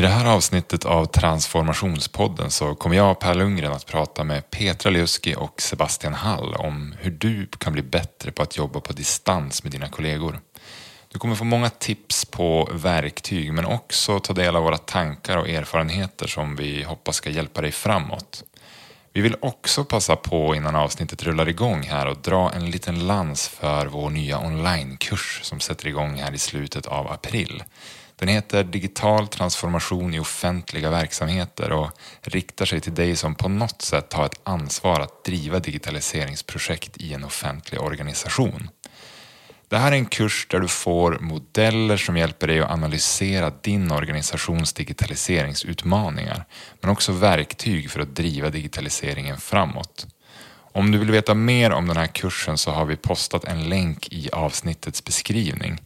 I det här avsnittet av Transformationspodden så kommer jag, och Per Lundgren, att prata med Petra Liuski och Sebastian Hall om hur du kan bli bättre på att jobba på distans med dina kollegor. Du kommer få många tips på verktyg men också ta del av våra tankar och erfarenheter som vi hoppas ska hjälpa dig framåt. Vi vill också passa på innan avsnittet rullar igång här och dra en liten lans för vår nya onlinekurs som sätter igång här i slutet av april. Den heter Digital transformation i offentliga verksamheter och riktar sig till dig som på något sätt har ett ansvar att driva digitaliseringsprojekt i en offentlig organisation. Det här är en kurs där du får modeller som hjälper dig att analysera din organisations digitaliseringsutmaningar men också verktyg för att driva digitaliseringen framåt. Om du vill veta mer om den här kursen så har vi postat en länk i avsnittets beskrivning.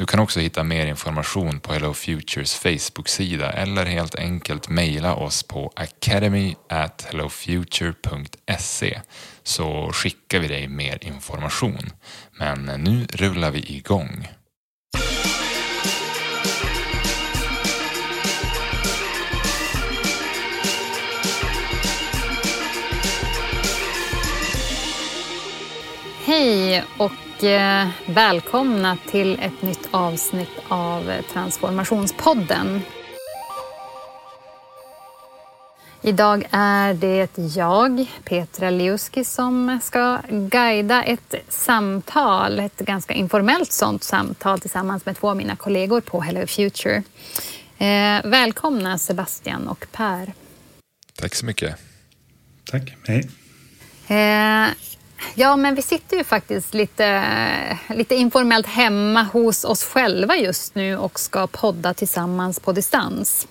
Du kan också hitta mer information på Hello Futures Facebook-sida eller helt enkelt mejla oss på academy.hellofuture.se så skickar vi dig mer information. Men nu rullar vi igång. Hej och eh, välkomna till ett nytt avsnitt av Transformationspodden. Idag är det jag, Petra Liuski, som ska guida ett samtal, ett ganska informellt sånt samtal tillsammans med två av mina kollegor på Hello Future. Eh, välkomna Sebastian och Per. Tack så mycket. Tack, hej. Ja, men vi sitter ju faktiskt lite, lite informellt hemma hos oss själva just nu och ska podda tillsammans på distans.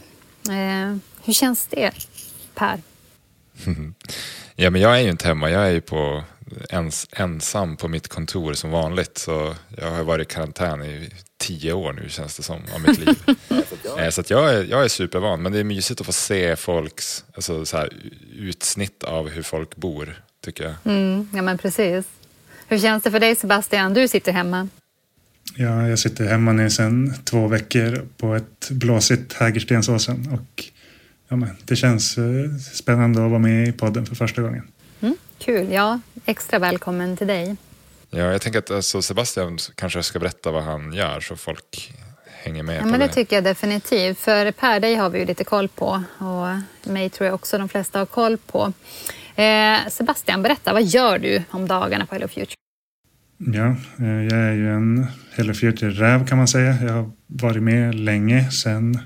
Eh, hur känns det, Per? ja, men jag är ju inte hemma. Jag är ju på ens, ensam på mitt kontor som vanligt. Så jag har varit i karantän i tio år nu känns det som av mitt liv. Eh, så jag, är, jag är supervan. Men det är mysigt att få se folks alltså, så här, utsnitt av hur folk bor tycker jag. Mm, ja, men precis. Hur känns det för dig Sebastian? Du sitter hemma. Ja, jag sitter hemma nu sedan två veckor på ett blåsigt Hägerstensåsen och ja, men det känns eh, spännande att vara med i podden för första gången. Mm, kul, ja. Extra välkommen till dig. Ja, jag tänker att alltså, Sebastian kanske ska berätta vad han gör så folk hänger med ja, på men det. Det tycker jag definitivt. För Per, dig har vi ju lite koll på och mig tror jag också de flesta har koll på. Eh, Sebastian, berätta, vad gör du om dagarna på Hello Future? Ja, eh, jag är ju en Hello Future-räv kan man säga. Jag har varit med länge, sen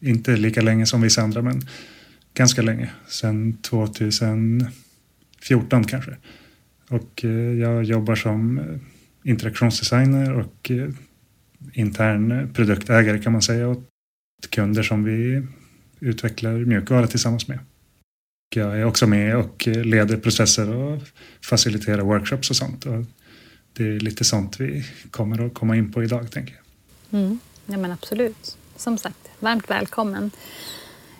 inte lika länge som vissa andra, men ganska länge. Sen 2014 kanske. Och eh, jag jobbar som eh, interaktionsdesigner och eh, intern produktägare kan man säga åt kunder som vi utvecklar mjukvara tillsammans med. Jag är också med och leder processer och faciliterar workshops och sånt. Och det är lite sånt vi kommer att komma in på idag, tänker jag. Mm. Ja, men absolut. Som sagt, varmt välkommen.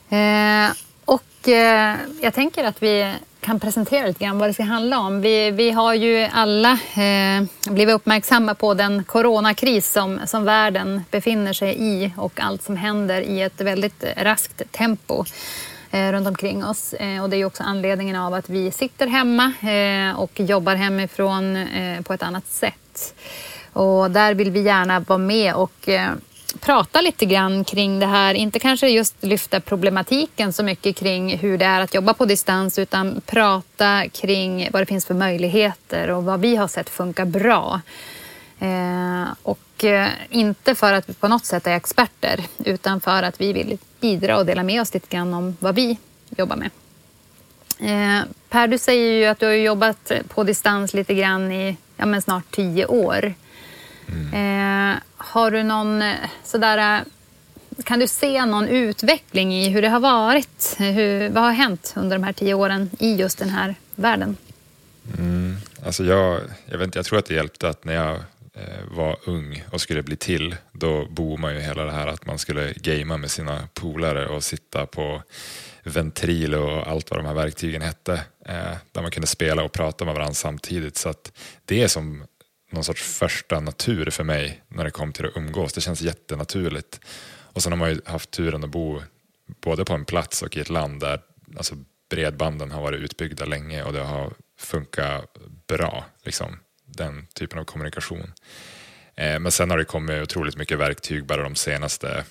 Eh, och eh, jag tänker att vi kan presentera lite grann vad det ska handla om. Vi, vi har ju alla eh, blivit uppmärksamma på den coronakris som, som världen befinner sig i och allt som händer i ett väldigt raskt tempo eh, runt omkring oss. Eh, och det är också anledningen av att vi sitter hemma eh, och jobbar hemifrån eh, på ett annat sätt. Och där vill vi gärna vara med och eh, prata lite grann kring det här. Inte kanske just lyfta problematiken så mycket kring hur det är att jobba på distans utan prata kring vad det finns för möjligheter och vad vi har sett funkar bra. Eh, och eh, inte för att vi på något sätt är experter utan för att vi vill bidra och dela med oss lite grann om vad vi jobbar med. Eh, per, du säger ju att du har jobbat på distans lite grann i ja, men snart tio år. Mm. Eh, har du någon eh, sådär... Kan du se någon utveckling i hur det har varit? Hur, vad har hänt under de här tio åren i just den här världen? Mm, alltså jag, jag, vet inte, jag tror att det hjälpte att när jag eh, Eh, var ung och skulle bli till, då bor man ju hela det här att man skulle gamea med sina polare och sitta på ventril och allt vad de här verktygen hette. Eh, där man kunde spela och prata med varandra samtidigt. Så att det är som någon sorts första natur för mig när det kom till att umgås. Det känns jättenaturligt. Och sen har man ju haft turen att bo både på en plats och i ett land där alltså, bredbanden har varit utbyggda länge och det har funkat bra, liksom, den typen av kommunikation. Eh, men sen har det kommit otroligt mycket verktyg bara de senaste,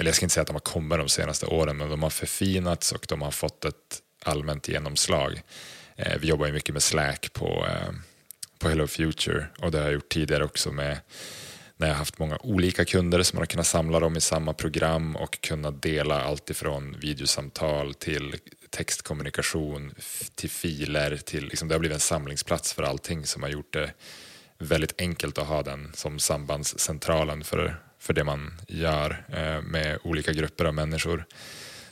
eller jag ska inte säga att de har kommit de senaste åren, men de har förfinats och de har fått ett allmänt genomslag. Eh, vi jobbar ju mycket med Slack på, eh, på Hello Future och det har jag gjort tidigare också med när jag har haft många olika kunder som man har kunnat samla dem i samma program och kunna dela allt ifrån videosamtal till textkommunikation till filer. Till, liksom, det har blivit en samlingsplats för allting som har gjort det väldigt enkelt att ha den som sambandscentralen för, för det man gör eh, med olika grupper av människor.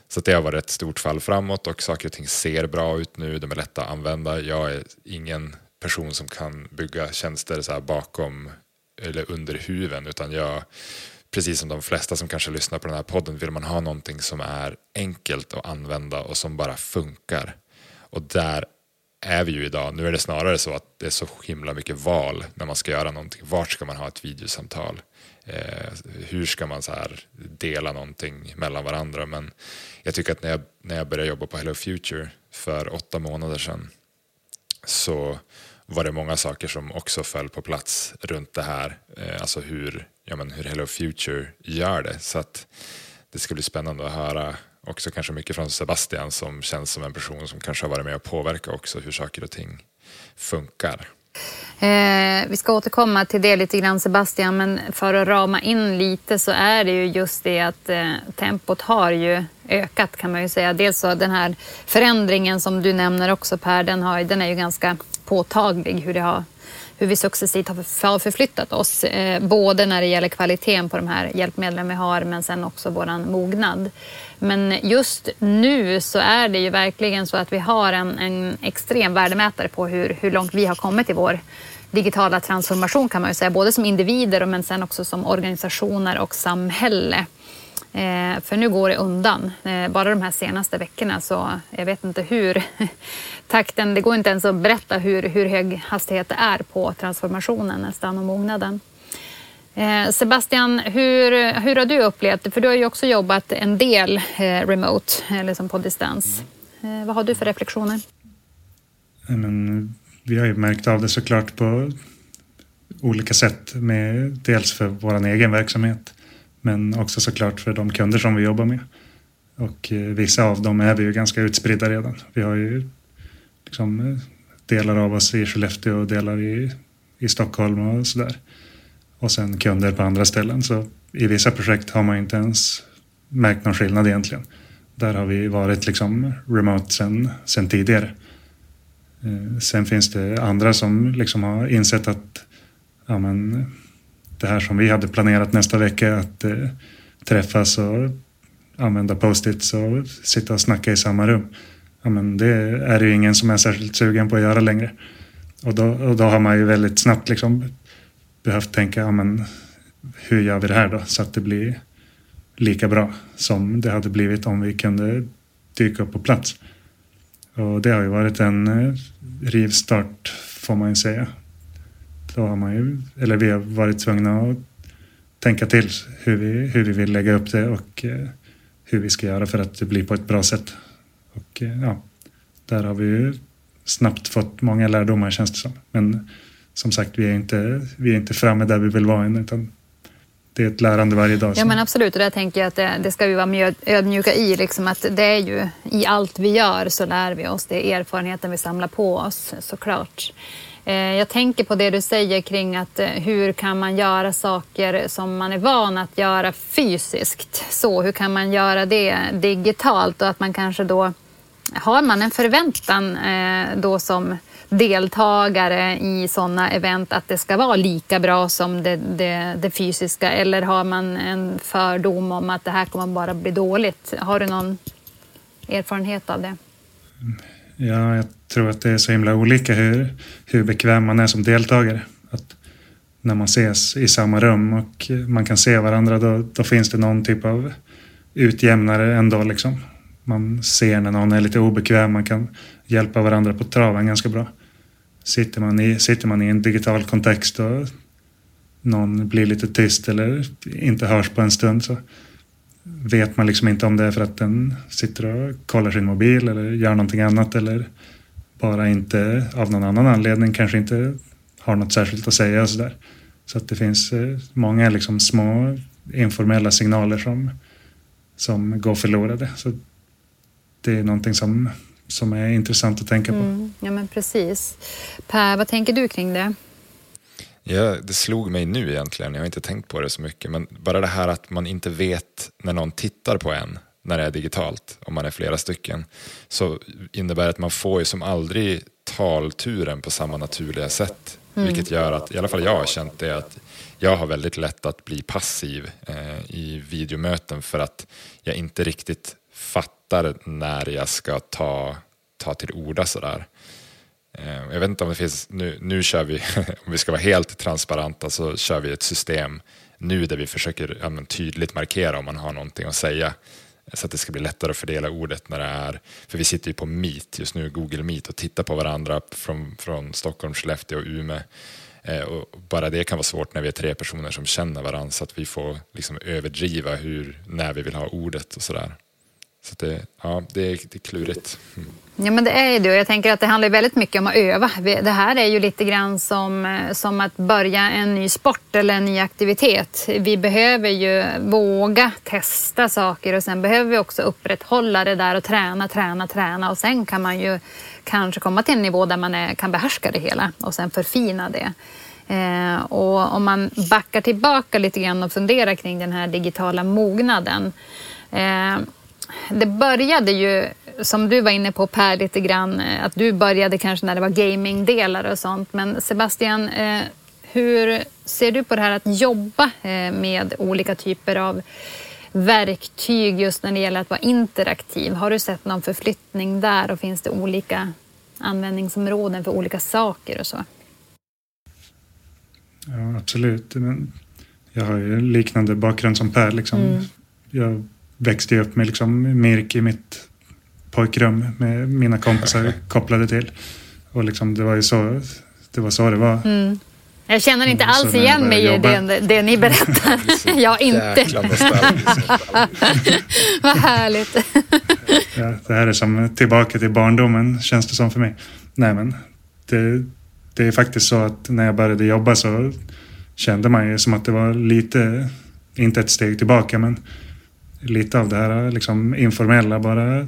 Så det har varit ett stort fall framåt och saker och ting ser bra ut nu, de är lätta att använda. Jag är ingen person som kan bygga tjänster så bakom eller under huven utan jag precis som de flesta som kanske lyssnar på den här podden vill man ha någonting som är enkelt att använda och som bara funkar. Och där är vi ju idag. Nu är det snarare så att det är så himla mycket val när man ska göra någonting. Vart ska man ha ett videosamtal? Eh, hur ska man så här dela någonting mellan varandra? Men jag tycker att när jag, när jag började jobba på Hello Future för åtta månader sedan så var det många saker som också föll på plats runt det här. Eh, alltså hur, ja, men hur Hello Future gör det. Så att det ska bli spännande att höra också kanske mycket från Sebastian som känns som en person som kanske har varit med och påverkat också hur saker och ting funkar. Eh, vi ska återkomma till det lite grann Sebastian, men för att rama in lite så är det ju just det att eh, tempot har ju ökat kan man ju säga. Dels så den här förändringen som du nämner också Per, den, har, den är ju ganska påtaglig hur det har hur vi successivt har förflyttat oss. Eh, både när det gäller kvaliteten på de här hjälpmedlen vi har men sen också våran mognad. Men just nu så är det ju verkligen så att vi har en, en extrem värdemätare på hur, hur långt vi har kommit i vår digitala transformation kan man ju säga, både som individer men sen också som organisationer och samhälle. Eh, för nu går det undan. Eh, bara de här senaste veckorna så jag vet inte hur takten, det går inte ens att berätta hur, hur hög hastighet det är på transformationen nästan och mognaden. Eh, Sebastian, hur, hur har du upplevt det? För du har ju också jobbat en del eh, remote, eller som på distans. Eh, vad har du för reflektioner? Men, vi har ju märkt av det såklart på olika sätt. Med, dels för vår egen verksamhet men också såklart för de kunder som vi jobbar med. Och eh, vissa av dem är vi ju ganska utspridda redan. Vi har ju liksom eh, delar av oss i Skellefteå och delar i, i Stockholm och sådär. Och sen kunder på andra ställen. Så i vissa projekt har man inte ens märkt någon skillnad egentligen. Där har vi varit liksom remote sen, sen tidigare. Eh, sen finns det andra som liksom har insett att ja, men, det här som vi hade planerat nästa vecka att eh, träffas och använda post-its och sitta och snacka i samma rum. Ja, men det är det ju ingen som är särskilt sugen på att göra längre. Och då, och då har man ju väldigt snabbt liksom behövt tänka, ja, men hur gör vi det här då så att det blir lika bra som det hade blivit om vi kunde dyka upp på plats. Och det har ju varit en eh, rivstart får man ju säga då har man ju, eller vi har varit tvungna att tänka till hur vi, hur vi vill lägga upp det och eh, hur vi ska göra för att det blir på ett bra sätt. Och eh, ja, där har vi ju snabbt fått många lärdomar känns det som. Men som sagt, vi är inte, vi är inte framme där vi vill vara än utan det är ett lärande varje dag. Ja men absolut och där tänker jag att det, det ska vi vara ödmjuka i. Liksom att det är ju i allt vi gör så lär vi oss. Det är erfarenheten vi samlar på oss såklart. Eh, jag tänker på det du säger kring att eh, hur kan man göra saker som man är van att göra fysiskt? Så hur kan man göra det digitalt och att man kanske då har man en förväntan eh, då som deltagare i sådana event att det ska vara lika bra som det, det, det, fysiska eller har man en fördom om att det här kommer bara bli dåligt? Har du någon erfarenhet av det? Mm. Ja, jag tror att det är så himla olika hur, hur bekväm man är som deltagare. Att när man ses i samma rum och man kan se varandra då, då finns det någon typ av utjämnare ändå. Liksom. Man ser när någon är lite obekväm, man kan hjälpa varandra på traven ganska bra. Sitter man i, sitter man i en digital kontext och någon blir lite tyst eller inte hörs på en stund så vet man liksom inte om det är för att den sitter och kollar sin mobil eller gör någonting annat eller bara inte av någon annan anledning kanske inte har något särskilt att säga sådär. Så att det finns eh, många liksom små informella signaler som, som går förlorade. Så det är någonting som, som är intressant att tänka på. Mm, ja men precis. Per, vad tänker du kring det? Ja, det slog mig nu egentligen, jag har inte tänkt på det så mycket, men bara det här att man inte vet när någon tittar på en när det är digitalt, om man är flera stycken, så innebär att man får ju som aldrig talturen på samma naturliga sätt. Mm. Vilket gör att, i alla fall jag har känt det, att jag har väldigt lätt att bli passiv eh, i videomöten för att jag inte riktigt fattar när jag ska ta, ta till orda sådär. Eh, jag vet inte om det finns, nu, nu kör vi, om vi ska vara helt transparenta så kör vi ett system nu där vi försöker ja, tydligt markera om man har någonting att säga så att det ska bli lättare att fördela ordet när det är, för vi sitter ju på Meet just nu, Google Meet och tittar på varandra från, från Stockholm, Skellefteå och Umeå. Eh, och bara det kan vara svårt när vi är tre personer som känner varandra så att vi får liksom överdriva hur, när vi vill ha ordet och sådär. Så det, ja, det, är, det är klurigt. Mm. Ja, men det är ju det. Jag tänker att det handlar väldigt mycket om att öva. Det här är ju lite grann som, eh, som att börja en ny sport eller en ny aktivitet. Vi behöver ju våga testa saker och sen behöver vi också upprätthålla det där och träna, träna, träna och sen kan man ju kanske komma till en nivå där man är, kan behärska det hela och sen förfina det. Eh, och om man backar tillbaka lite grann och funderar kring den här digitala mognaden eh, det började ju, som du var inne på Per, lite grann, eh, att du började kanske när det var gamingdelar och sånt. Men Sebastian, eh, hur ser du på det här att jobba eh, med olika typer av verktyg just när det gäller att vara interaktiv? Har du sett någon förflyttning där och finns det olika användningsområden för olika saker och så? Ja, absolut. Men jag har ju liknande bakgrund som Per. Liksom. Mm. Jag växte upp med liksom Mirk i mitt pojkrum med mina kompisar kopplade till. Och liksom, det var ju så det var. Så det var. Mm. Jag känner inte alls igen mig i det, det ni berättar. jag inte. Vad härligt. ja, det här är som tillbaka till barndomen känns det som för mig. Nej men det, det är faktiskt så att när jag började jobba så kände man ju som att det var lite, inte ett steg tillbaka men lite av det här liksom informella, bara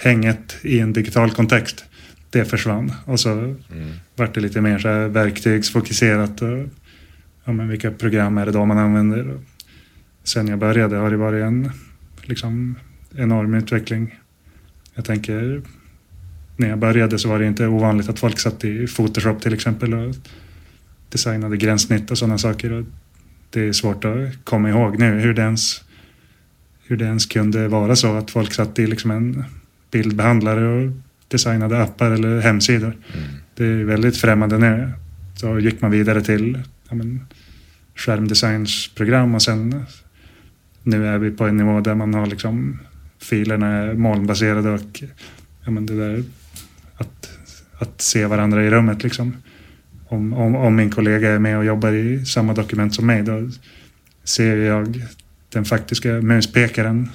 hänget i en digital kontext. Det försvann och så mm. vart det lite mer så här verktygsfokuserat. Ja, men vilka program är det då man använder? Och sen jag började har det varit en liksom, enorm utveckling. Jag tänker, när jag började så var det inte ovanligt att folk satt i Photoshop till exempel och designade gränssnitt och sådana saker. Och det är svårt att komma ihåg nu hur det ens hur det ens kunde vara så att folk satt i liksom en bildbehandlare och designade appar eller hemsidor. Mm. Det är väldigt främmande nu. Så gick man vidare till ja, men, skärmdesignsprogram och sen nu är vi på en nivå där man har liksom filerna är molnbaserade och ja, men det där att, att se varandra i rummet liksom. Om, om, om min kollega är med och jobbar i samma dokument som mig då ser jag den faktiska muspekaren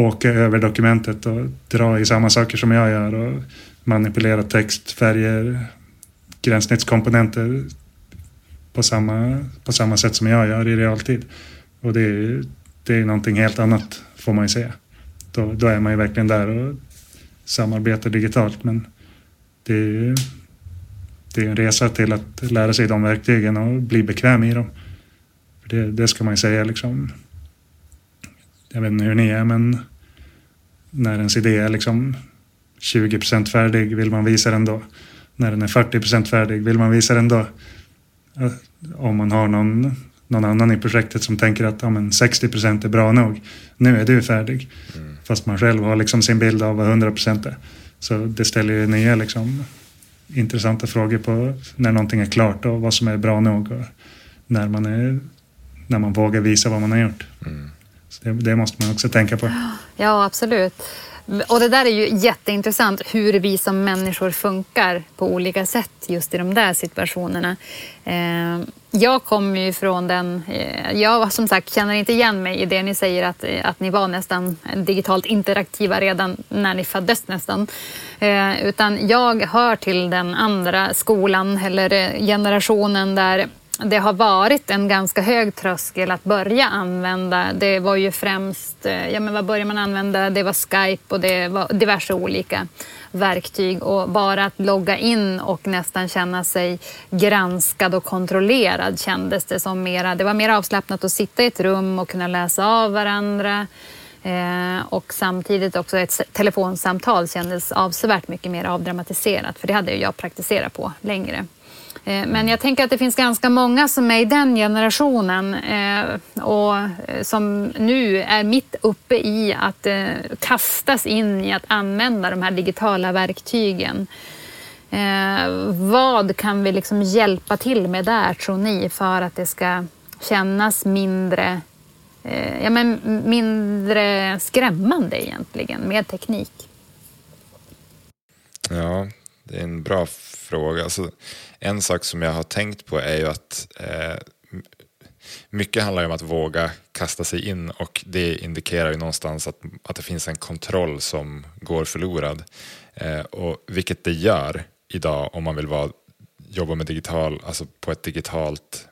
åka över dokumentet och dra i samma saker som jag gör och manipulera text, färger, gränssnittskomponenter på samma, på samma sätt som jag gör i realtid. Och det är, det är någonting helt annat får man ju säga. Då, då är man ju verkligen där och samarbetar digitalt men det är, det är en resa till att lära sig de verktygen och bli bekväm i dem. Det, det ska man ju säga liksom. Jag vet inte hur ni är men när ens idé är liksom 20% färdig vill man visa den då. När den är 40% färdig vill man visa den då. Om man har någon, någon annan i projektet som tänker att ja, men 60% är bra nog. Nu är du färdig. Mm. Fast man själv har liksom sin bild av vad 100 är. Så det ställer ju nya liksom, intressanta frågor på när någonting är klart och vad som är bra nog. Och när man är när man vågar visa vad man har gjort. Mm. Det, det, måste man också tänka på. Ja, absolut. Och det där är ju jätteintressant hur vi som människor funkar på olika sätt just i de där situationerna. Eh, jag kommer ju från den... Eh, jag som sagt känner inte igen mig i det ni säger att, att ni var nästan digitalt interaktiva redan när ni föddes nästan. Eh, utan jag hör till den andra skolan eller generationen där det har varit en ganska hög tröskel att börja använda. Det var ju främst, eh, ja men vad började man använda? Det var Skype och det var diverse olika verktyg och bara att logga in och nästan känna sig granskad och kontrollerad kändes det som mera. Det var mer avslappnat att sitta i ett rum och kunna läsa av varandra. Eh, och samtidigt också ett telefonsamtal kändes avsevärt mycket mer avdramatiserat för det hade ju jag praktiserat på längre. Eh, men jag tänker att det finns ganska många som är i den generationen eh, och eh, som nu är mitt uppe i att kastas in i att använda de här digitala verktygen. Vad kan vi liksom hjälpa till med där, tror ni, för att det ska kännas mindre, ja, men mindre skrämmande egentligen med teknik? Ja, det är en bra fråga. Alltså, en sak som jag har tänkt på är ju att eh, mycket handlar om att våga kasta sig in och det indikerar ju någonstans att, att det finns en kontroll som går förlorad. Eh, och vilket det gör idag om man vill vara, jobba med digital, alltså på ett digitalt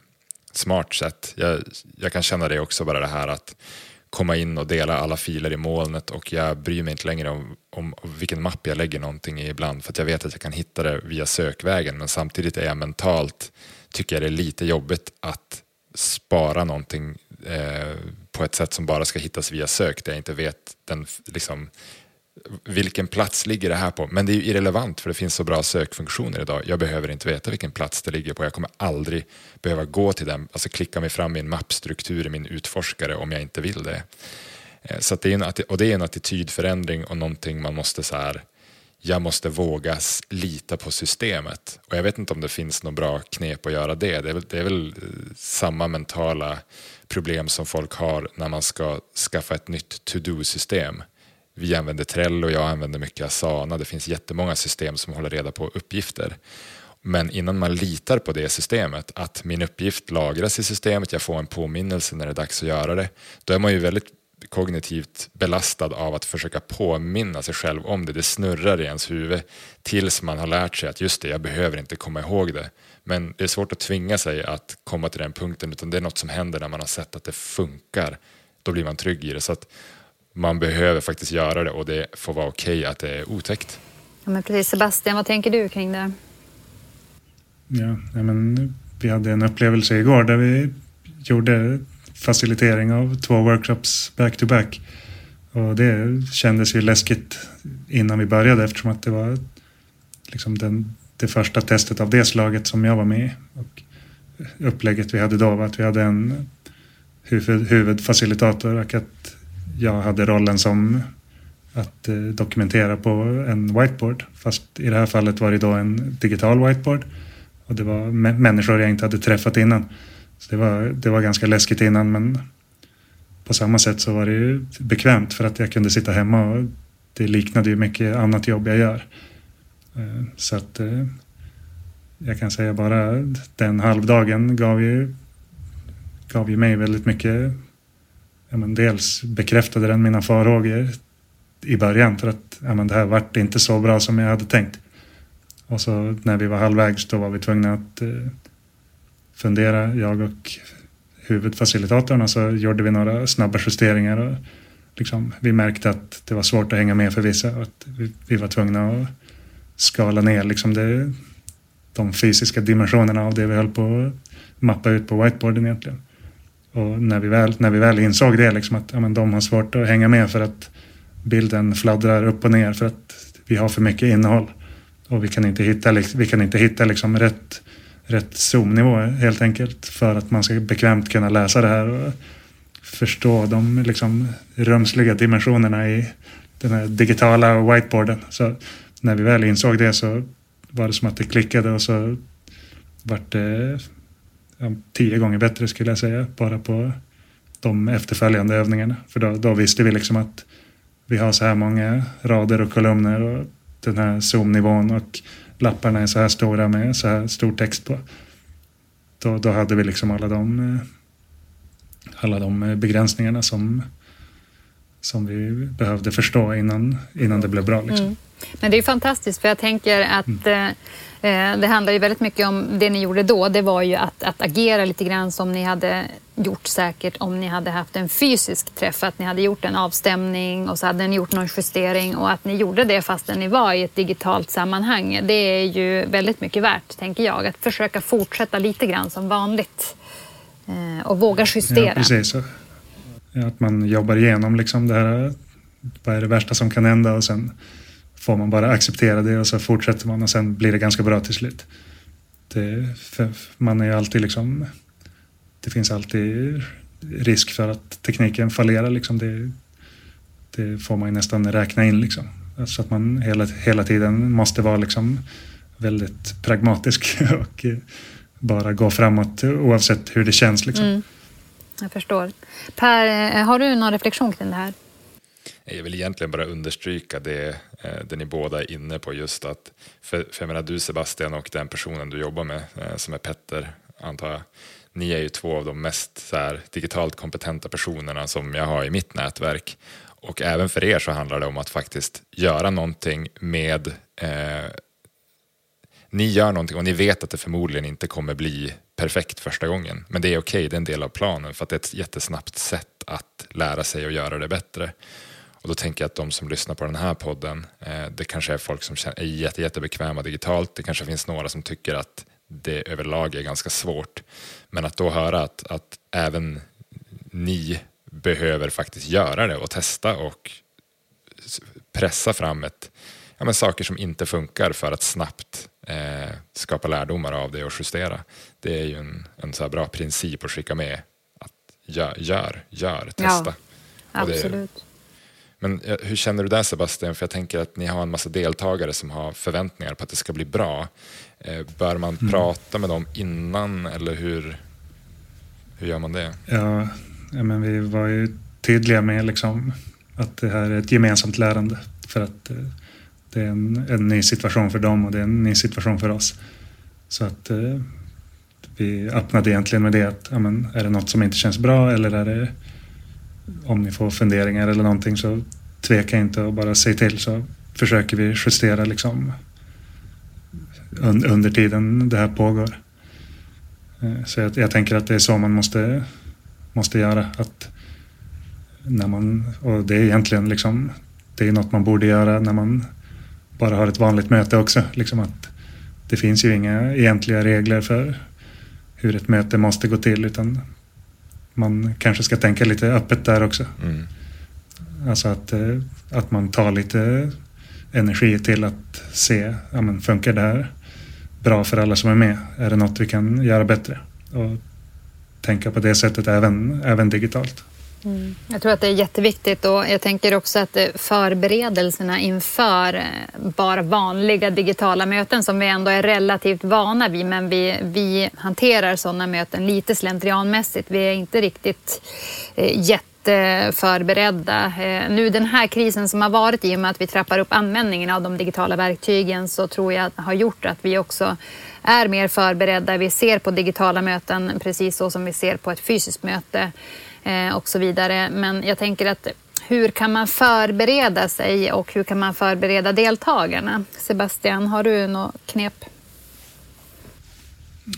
smart sätt. Jag, jag kan känna det också, bara det här att komma in och dela alla filer i molnet och jag bryr mig inte längre om, om vilken mapp jag lägger någonting i ibland för att jag vet att jag kan hitta det via sökvägen. Men samtidigt är jag mentalt, tycker jag det är lite jobbigt att spara någonting eh, på ett sätt som bara ska hittas via sök där jag inte vet den liksom, vilken plats ligger det här på? Men det är ju irrelevant för det finns så bra sökfunktioner idag. Jag behöver inte veta vilken plats det ligger på. Jag kommer aldrig behöva gå till den, alltså klicka mig fram i en mappstruktur i min utforskare om jag inte vill det. Eh, så det är en, och det är en attitydförändring och någonting man måste så här, jag måste våga lita på systemet. Och jag vet inte om det finns något bra knep att göra det. Det är väl, det är väl eh, samma mentala problem som folk har när man ska skaffa ett nytt to-do-system vi använder Trello, jag använder mycket Asana. Det finns jättemånga system som håller reda på uppgifter. Men innan man litar på det systemet, att min uppgift lagras i systemet, jag får en påminnelse när det är dags att göra det, då är man ju väldigt kognitivt belastad av att försöka påminna sig själv om det. Det snurrar i ens huvud tills man har lärt sig att just det, jag behöver inte komma ihåg det. Men det är svårt att tvinga sig att komma till den punkten, utan det är något som händer när man har sett att det funkar. Då blir man trygg i det. Så att man behöver faktiskt göra det och det får vara okej okay att det är otäckt. Ja, men precis. Sebastian, vad tänker du kring det? Ja, men vi hade en upplevelse igår där vi gjorde facilitering av två workshops back-to-back. Och det kändes ju läskigt innan vi började eftersom att det var liksom den, det första testet av det slaget som jag var med i. Och upplägget vi hade då var att vi hade en huvud, huvudfacilitator och att jag hade rollen som att eh, dokumentera på en whiteboard. Fast i det här fallet var det då en digital whiteboard. Och det var människor jag inte hade träffat innan. Så det var, det var ganska läskigt innan men på samma sätt så var det ju bekvämt för att jag kunde sitta hemma och det liknade ju mycket annat jobb jag gör. Eh, så att eh, jag kan säga bara den halvdagen gav ju, gav ju mig väldigt mycket ja, men dels bekräftade den mina farhågor i början för att ja, men det här vart inte så bra som jag hade tänkt. Och så när vi var halvvägs då var vi tvungna att eh, fundera, jag och huvudfacilitatorn och så gjorde vi några snabba justeringar. Och liksom, vi märkte att det var svårt att hänga med för vissa och att vi, vi var tvungna att skala ner liksom det, de fysiska dimensionerna av det vi höll på att mappa ut på whiteboarden egentligen. Och när vi väl, när vi väl insåg det, liksom att ja, men de har svårt att hänga med för att bilden fladdrar upp och ner för att vi har för mycket innehåll. Och vi kan inte hitta, liksom, vi kan inte hitta liksom rätt, rätt zoomnivå helt enkelt för att man ska bekvämt kunna läsa det här och förstå de liksom rumsliga dimensionerna i den här digitala whiteboarden. Så när vi väl insåg det så var det som att det klickade och så vart det tio gånger bättre skulle jag säga. Bara på de efterföljande övningarna. För då, då visste vi liksom att vi har så här många rader och kolumner och den här zoomnivån och lapparna är så här stora med så här stor text på. Då, då hade vi liksom alla de, eh, alla de eh, begränsningarna som, som vi behövde förstå innan, innan det blev bra. Liksom. Mm. Men det är fantastiskt för jag tänker att mm. eh, det handlar ju väldigt mycket om det ni gjorde då. Det var ju att, att agera lite grann som ni hade gjort säkert om ni hade haft en fysisk träff. Att ni hade gjort en avstämning och så hade ni gjort någon justering och att ni gjorde det fastän ni var i ett digitalt sammanhang. Det är ju väldigt mycket värt, tänker jag. Att försöka fortsätta lite grann som vanligt eh, och våga justera. Ja, precis. Att man jobbar igenom liksom det här. Vad är det värsta som kan hända och sen får man bara acceptera det och så fortsätter man och sen blir det ganska bra till slut. Det, man är ju alltid liksom, det finns alltid risk för att tekniken fallerar. Liksom det, det får man ju nästan räkna in. Liksom. Så att man hela, hela tiden måste vara liksom väldigt pragmatisk och bara gå framåt oavsett hur det känns. Liksom. Mm. Jag förstår. Per, eh, har du någon reflektion kring det här? Jag vill egentligen bara understryka det, eh, det ni båda är inne på just att, för, för jag menar du Sebastian och den personen du jobbar med eh, som är Petter antar jag, ni är ju två av de mest så här, digitalt kompetenta personerna som jag har i mitt nätverk. Och även för er så handlar det om att faktiskt göra någonting med eh, ni gör någonting och ni vet att det förmodligen inte kommer bli perfekt första gången. Men det är okej, okay, det är en del av planen för att det är ett jättesnabbt sätt att lära sig och göra det bättre. Och då tänker jag att de som lyssnar på den här podden, eh, det kanske är folk som är jätte, jättebekväma digitalt. Det kanske finns några som tycker att det överlag är ganska svårt. Men att då höra att, att även ni behöver faktiskt göra det och testa och pressa fram ett, ja, men saker som inte funkar för att snabbt eh, skapa lärdomar av det och justera. Det är ju en, en så bra princip att skicka med. Att gör, gör, gör testa. Ja, absolut. Men hur känner du där Sebastian? För jag tänker att ni har en massa deltagare som har förväntningar på att det ska bli bra. Eh, bör man mm. prata med dem innan eller hur, hur gör man det? Ja, men vi var ju tydliga med liksom att det här är ett gemensamt lärande. För att eh, det är en, en ny situation för dem och det är en ny situation för oss. Så att eh, vi öppnade egentligen med det att ja, men, är det något som inte känns bra eller är det om ni får funderingar eller någonting så tveka inte och bara säg till så försöker vi justera liksom under tiden det här pågår. Eh, så jag, jag, tänker att det är så man måste, måste göra. Att när man, och det är egentligen liksom, det är något man borde göra när man bara har ett vanligt möte också. Liksom att det finns ju inga egentliga regler för hur ett möte måste gå till utan man kanske ska tänka lite öppet där också. Mm. Alltså att, eh, att man tar lite energi till att se, ja men funkar det här bra för alla som är med? Är det något vi kan göra bättre? Och tänka på det sättet även, även digitalt. Mm. Jag tror att det är jätteviktigt och jag tänker också att eh, förberedelserna inför eh, bara vanliga digitala möten som vi ändå är relativt vana vid men vi, vi hanterar sådana möten lite slentrianmässigt. Vi är inte riktigt eh, jätteförberedda. Eh, nu den här krisen som har varit i och med att vi trappar upp användningen av de digitala verktygen så tror jag har gjort att vi också är mer förberedda. Vi ser på digitala möten precis så som vi ser på ett fysiskt möte Eh, och så vidare. Men jag tänker att hur kan man förbereda sig och hur kan man förbereda deltagarna? Sebastian, har du något knep?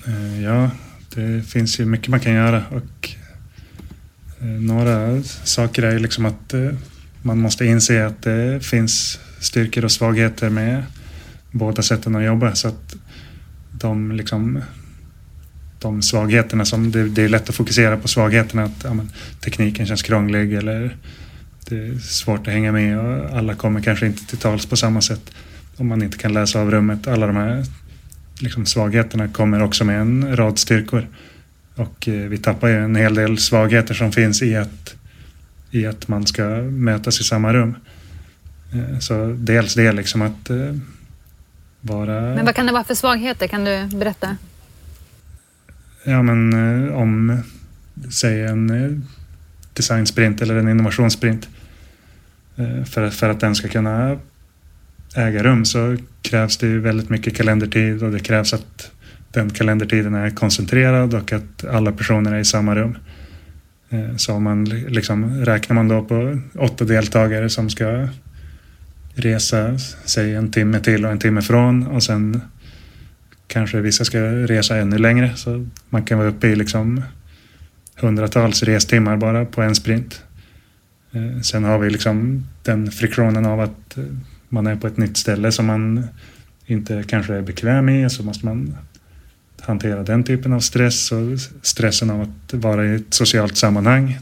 Eh, ja, det finns ju mycket man kan göra och eh, några saker är liksom att man måste inse att det finns styrkor och svagheter med båda sätten att jobba så att de liksom de svagheterna som det, det, är lätt att fokusera på svagheterna. Att ja, men, tekniken känns krånglig eller det är svårt att hänga med och alla kommer kanske inte till tals på samma sätt om man inte kan läsa av rummet. Alla de här liksom, svagheterna kommer också med en rad styrkor. Och eh, vi tappar ju en hel del svagheter som finns i att, i att man ska mötas i samma rum. Eh, så dels det liksom att eh, vara... Men vad kan det vara för svagheter? Kan du berätta? Ja, men, eh, om säg en eh, designsprint eller en innovationssprint. Eh, för, för att den ska kunna äga rum så krävs det ju väldigt mycket kalendertid och det krävs att den kalendertiden är koncentrerad och att alla personer är i samma rum. Så om man liksom, räknar man då på åtta deltagare som ska resa, säg en timme till och en timme från och sen kanske vissa ska resa ännu längre så man kan vara uppe i liksom hundratals restimmar bara på en sprint. Eh, sen har vi liksom den friktionen av att eh, man är på ett nytt ställe som man inte kanske är bekväm i så måste man hantera den typen av stress och stressen av att vara i ett socialt sammanhang.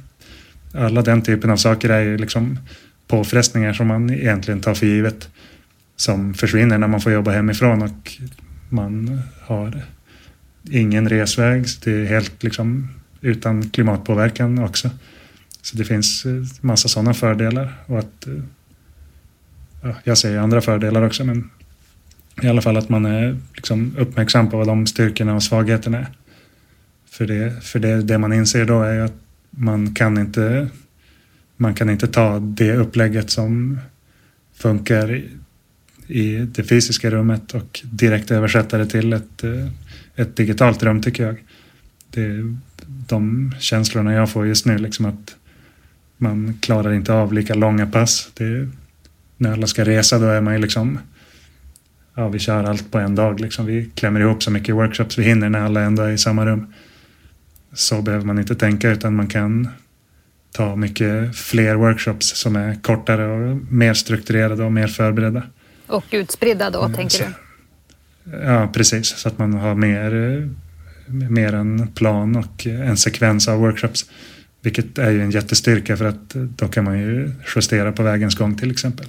Alla den typen av saker är ju liksom påfrestningar som man egentligen tar för givet som försvinner när man får jobba hemifrån och man har ingen resväg. Det är helt liksom utan klimatpåverkan också. Så det finns eh, massa sådana fördelar. Och att, eh, ja, jag säger andra fördelar också men i alla fall att man är liksom uppmärksam på vad de styrkorna och svagheterna är. För, det, för det, det man inser då är att man kan inte man kan inte ta det upplägget som funkar i, det fysiska rummet och direkt översätta det till ett, eh, ett digitalt rum tycker jag. Det, de känslorna jag får just nu, liksom att man klarar inte av lika långa pass. Det, när alla ska resa då är man ju liksom ja, vi kör allt på en dag. Liksom. Vi klämmer ihop så mycket workshops vi hinner när alla ändå är i samma rum. Så behöver man inte tänka utan man kan ta mycket fler workshops som är kortare och mer strukturerade och mer förberedda. Och utspridda då, mm, tänker du? Ja, precis. Så att man har mer, mer en plan och en sekvens av workshops. Vilket är ju en jättestyrka för att då kan man ju justera på vägens gång till exempel.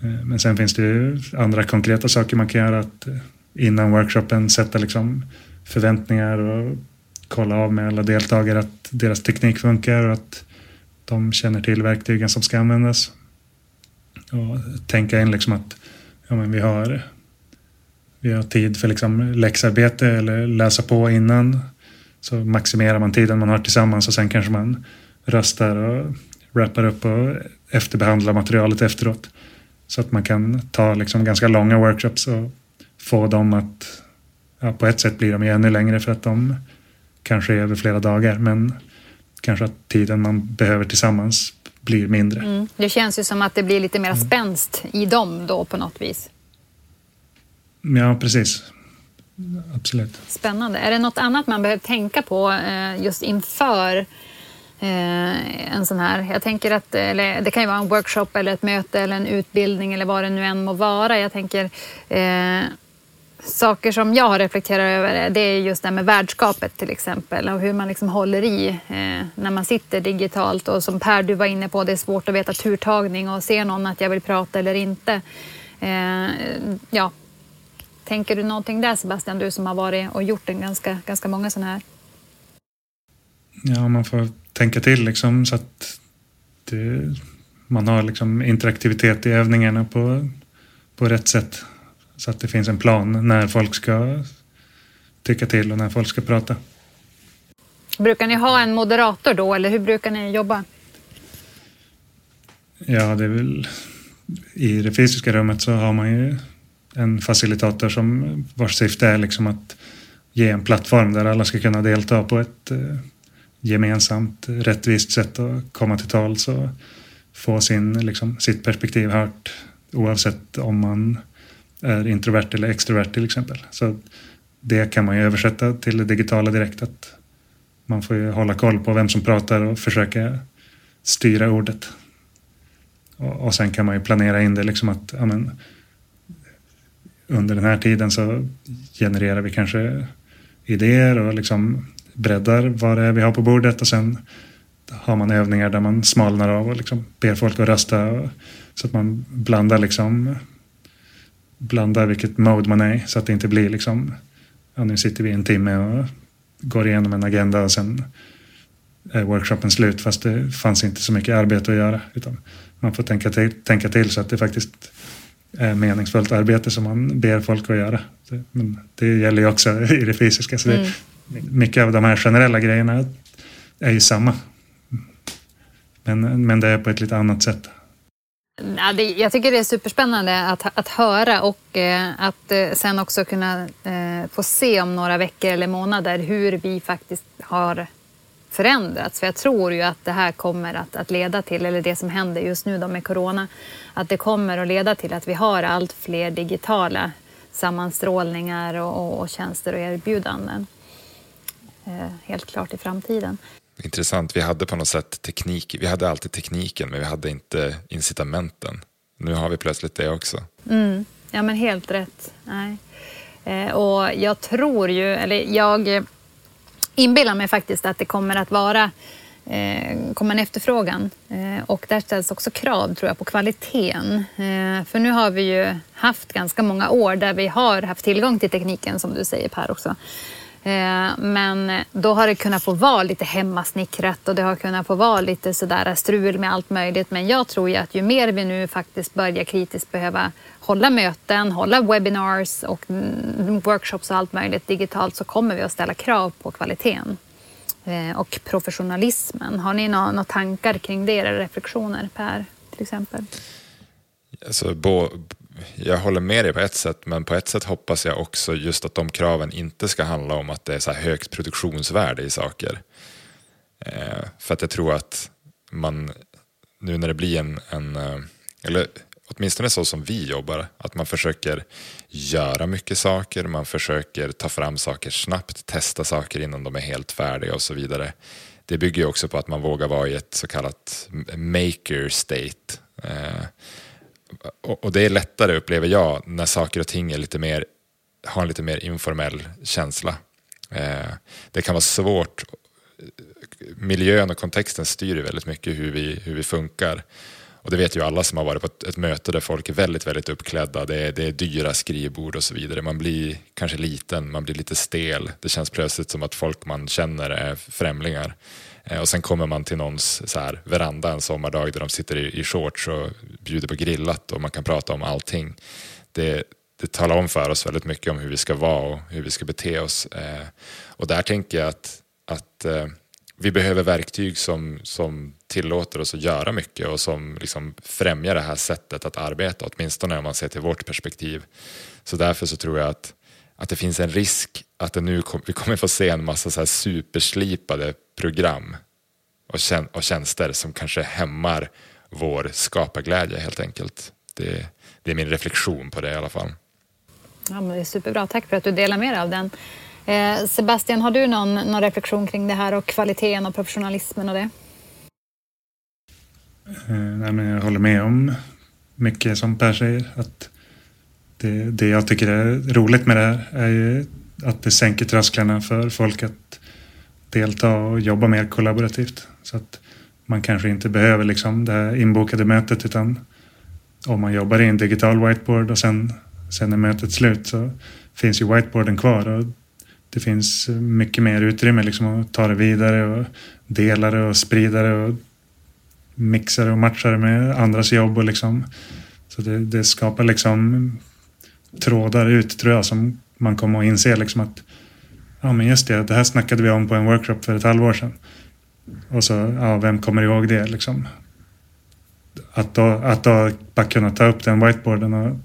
Eh, men sen finns det ju andra konkreta saker man kan göra. Att eh, innan workshopen sätta liksom förväntningar och kolla av med alla deltagare att deras teknik funkar och att de känner till verktygen som ska användas. Och tänka in liksom att ja, men vi, har, vi har tid för liksom läxarbete eller läsa på innan. Så maximerar man tiden man har tillsammans och sen kanske man röstar och wrappar upp och efterbehandlar materialet efteråt. Så att man kan ta liksom ganska långa workshops och få dem att, ja, på ett sätt blir de ju ännu längre för att de kanske är över flera dagar men kanske att tiden man behöver tillsammans blir mindre. Mm. Det känns ju som att det blir lite mer spänst i dem då på något vis. Ja, precis. Absolut. Spännande. Är det något annat man behöver tänka på eh, just inför Eh, en sån här. Jag tänker att eller, det kan ju vara en workshop eller ett möte eller en utbildning eller vad det nu än må vara. Jag tänker eh, saker som jag har reflekterat över det är just det här med värdskapet till exempel och hur man liksom håller i eh, när man sitter digitalt och som Per du var inne på, det är svårt att veta turtagning och ser någon att jag vill prata eller inte. Eh, ja. Tänker du någonting där Sebastian, du som har varit och gjort en ganska, ganska många sådana här? Ja, man får tänka till liksom så att det, man har liksom interaktivitet i övningarna på, på rätt sätt. Så att det finns en plan när folk ska tycka till och när folk ska prata. Brukar ni ha en moderator då eller hur brukar ni jobba? Ja, det är väl i det fysiska rummet så har man ju en facilitator som vars syfte är liksom att ge en plattform där alla ska kunna delta på ett eh, gemensamt rättvist sätt att komma till tals och få sin, liksom, sitt perspektiv hört oavsett om man är introvert eller extrovert till exempel. Så det kan man ju översätta till det digitala direkt. Att man får ju hålla koll på vem som pratar och försöka styra ordet. Och, och sen kan man ju planera in det liksom att ja, men, under den här tiden så genererar vi kanske idéer och liksom breddar vad det är vi har på bordet och sen har man övningar där man smalnar av och liksom ber folk att rösta och, så att man blandar liksom blandar vilket mode man är i så att det inte blir liksom ja, nu sitter vi en timme och går igenom en agenda och sen är workshopen slut fast det fanns inte så mycket arbete att göra utan man får tänka till, tänka till så att det faktiskt är meningsfullt arbete som man ber folk att göra. Men det gäller ju också i det fysiska så det, mm mycket av de här generella grejerna är ju samma. Men, men det är på ett lite annat sätt. Ja, det, jag tycker det är superspännande att, att höra och eh, att eh, sen också kunna eh, få se om några veckor eller månader hur vi faktiskt har förändrats. För jag tror ju att det här kommer att, att leda till, eller det som händer just nu då med corona, att det kommer att leda till att vi har allt fler digitala sammanstrålningar och, och, och tjänster och erbjudanden. Eh, helt klart i framtiden. Intressant. Vi hade på något sätt teknik. Vi hade alltid tekniken, men vi hade inte incitamenten. Nu har vi plötsligt det också. Mm. Ja, men helt rätt. Nej. Eh, och jag tror ju, eller jag inbillar mig faktiskt att det kommer att vara eh, kommer en efterfrågan eh, och där ställs också krav tror jag på kvaliteten. Eh, för nu har vi ju haft ganska många år där vi har haft tillgång till tekniken som du säger Per också. Eh, men då har det kunnat få vara lite hemmasnickrat och det har kunnat få vara lite sådär strul med allt möjligt. Men jag tror ju att ju mer vi nu faktiskt börjar kritiskt behöva hålla möten, hålla webinars och mm, workshops och allt möjligt digitalt så kommer vi att ställa krav på kvaliteten eh, och professionalismen. Har ni några, några tankar kring det eller reflektioner Per till exempel? Alltså, jag håller med dig på ett sätt, men på ett sätt hoppas jag också just att de kraven inte ska handla om att det är så här högt produktionsvärde i saker. Eh, för att jag tror att man, nu när det blir en, en, eh, eller åtminstone så som vi jobbar, att man försöker göra mycket saker, man försöker ta fram saker snabbt, testa saker innan de är helt färdiga och så vidare. Det bygger ju också på att man vågar vara i ett så kallat maker state. Eh, och, det är lättare upplever jag när saker och ting är lite mer, har en lite mer informell känsla. Eh, det kan vara svårt, miljön och kontexten styr ju väldigt mycket hur vi, hur vi funkar. Och det vet ju alla som har varit på ett, ett möte där folk är väldigt, väldigt uppklädda. Det är, det är dyra skrivbord och så vidare. Man blir kanske liten, man blir lite stel. Det känns plötsligt som att folk man känner är främlingar. Eh, och sen kommer man till någons så här, veranda en sommardag där de sitter i, i shorts och bjuder på grillat och man kan prata om allting. Det, det talar om för oss väldigt mycket om hur vi ska vara och hur vi ska bete oss. Eh, och där tänker jag att, att eh, vi behöver verktyg som, som tillåter oss att göra mycket och som liksom främjar det här sättet att arbeta, åtminstone om man ser till vårt perspektiv. Så därför så tror jag att, att det finns en risk att det nu kom, vi kommer få se en massa så här superslipade program och, tjän och tjänster som kanske hämmar vår skaparglädje helt enkelt. Det, det är min reflektion på det i alla fall. Ja, men det är superbra. Tack för att du delar med dig av den. Eh, Sebastian, har du någon, någon reflektion kring det här och kvaliteten och professionalismen och det? Eh, nej, men jag håller med om mycket som Per säger. Att det, det jag tycker är roligt med det här är ju att det sänker trösklarna för folk att delta och jobba mer kollaborativt. Så att man kanske inte behöver liksom det här inbokade mötet utan om man jobbar i en digital whiteboard och sen, sen är mötet slut så finns ju whiteboarden kvar och det finns mycket mer utrymme liksom att ta det vidare och dela det och sprida det och mixa det och matcha det med andras jobb och liksom så det, det skapar liksom trådar ut tror jag som man kommer att inse liksom att ja men just det, det här snackade vi om på en workshop för ett halvår sedan. Och så, ja vem kommer ihåg det liksom? Att då, att då bara kunna ta upp den whiteboarden och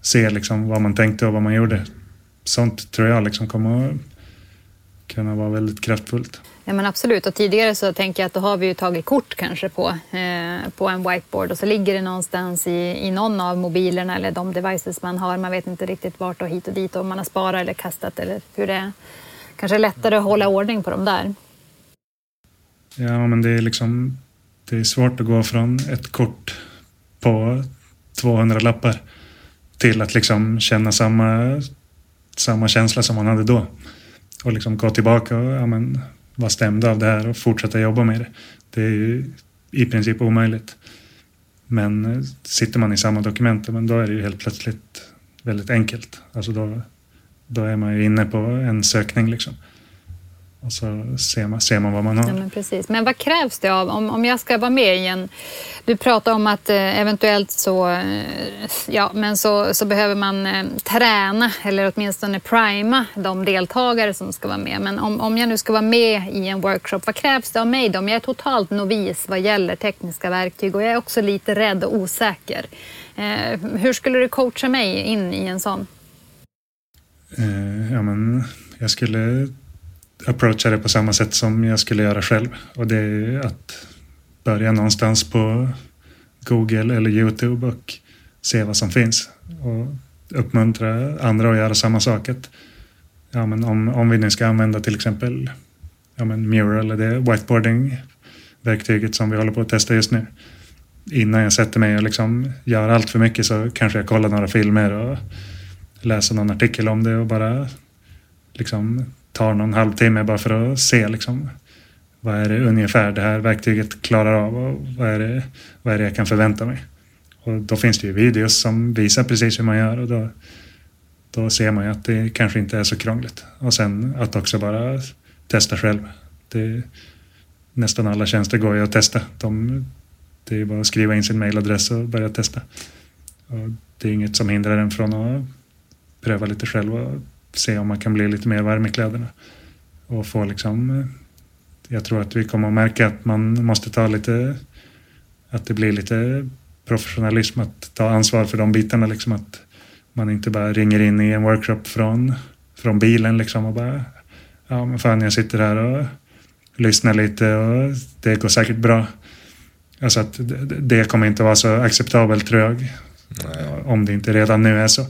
se liksom vad man tänkte och vad man gjorde. Sånt tror jag liksom kommer att kunna vara väldigt kraftfullt. Ja, men absolut, och tidigare så tänker jag att då har vi ju tagit kort kanske på, eh, på en whiteboard och så ligger det någonstans i, i någon av mobilerna eller de devices man har. Man vet inte riktigt vart och hit och dit och man har sparat eller kastat eller hur det är. Kanske lättare att hålla ordning på dem där. Ja, men det är liksom det är svårt att gå från ett kort på 200 lappar till att liksom känna samma, samma känsla som man hade då. Och liksom gå tillbaka och ja, men, vara stämda av det här och fortsätta jobba med det. Det är ju i princip omöjligt. Men eh, sitter man i samma dokument, men då är det ju helt plötsligt väldigt enkelt. Alltså då, då är man ju inne på en sökning liksom. Och så ser man, ser man vad man har. Ja, men, precis. men vad krävs det av, om, om jag ska vara med i en... Du pratar om att eh, eventuellt så, eh, ja, men så, så behöver man eh, träna eller åtminstone prima de deltagare som ska vara med. Men om, om jag nu ska vara med i en workshop, vad krävs det av mig då? Om jag är totalt novis vad gäller tekniska verktyg och jag är också lite rädd och osäker. Hur skulle du coacha mig in i en sån? Ja, men jag skulle approacha det på samma sätt som jag skulle göra själv. Och det är att börja någonstans på Google eller Youtube och se vad som finns. Och uppmuntra andra att göra samma sak. Ja, men om, om vi nu ska använda till exempel ja, men Mural eller det whiteboarding-verktyget som vi håller på att testa just nu. Innan jag sätter mig och liksom gör allt för mycket så kanske jag kollar några filmer och läser någon artikel om det och bara liksom tar någon halvtimme bara för att se liksom, vad är det ungefär det här verktyget klarar av och vad är det, vad är det jag kan förvänta mig. Och då finns det ju videos som visar precis hur man gör och då, då ser man ju att det kanske inte är så krångligt. Och sen att också bara testa själv. Det, nästan alla tjänster går ju att testa. De, det är bara att skriva in sin mailadress och börja testa. Och det är inget som hindrar en från att pröva lite själv och se om man kan bli lite mer varm i kläderna. Och få liksom, eh, jag tror att vi kommer att märka att man måste ta lite, att det blir lite professionalism att ta ansvar för de bitarna. Liksom att man inte bara ringer in i en workshop från, från bilen liksom och bara, ja men fan jag sitter här och lyssnar lite och det går säkert bra. Alltså att det kommer inte vara så acceptabelt tror jag. Nej. Om det inte redan nu är så.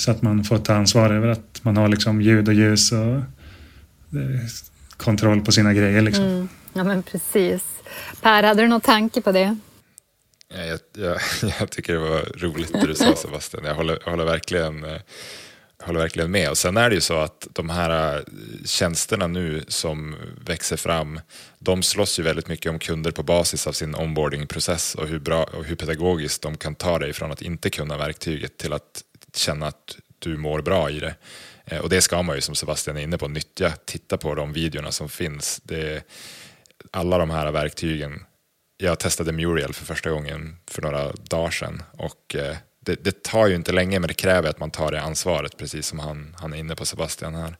Så att man får ta ansvar över att man har liksom ljud och ljus och eh, kontroll på sina grejer. Liksom. Mm. Ja, men precis. Per, hade du någon tanke på det? Ja, jag, jag, jag tycker det var roligt det du sa Sebastian. Jag håller, jag håller verkligen jag eh, håller verkligen med. Och sen är det ju så att de här eh, tjänsterna nu som växer fram, de slåss ju väldigt mycket om kunder på basis av sin onboardingprocess och hur, bra, och hur pedagogiskt de kan ta dig från att inte kunna verktyget till att känna att du mår bra i det. Eh, och det ska man ju som Sebastian är inne på nyttja, titta på de videorna som finns. Det, alla de här verktygen. Jag testade Muriel för första gången för några dagar sedan och eh, det, det, tar ju inte länge men det kräver att man tar det ansvaret precis som han, han är inne på Sebastian här.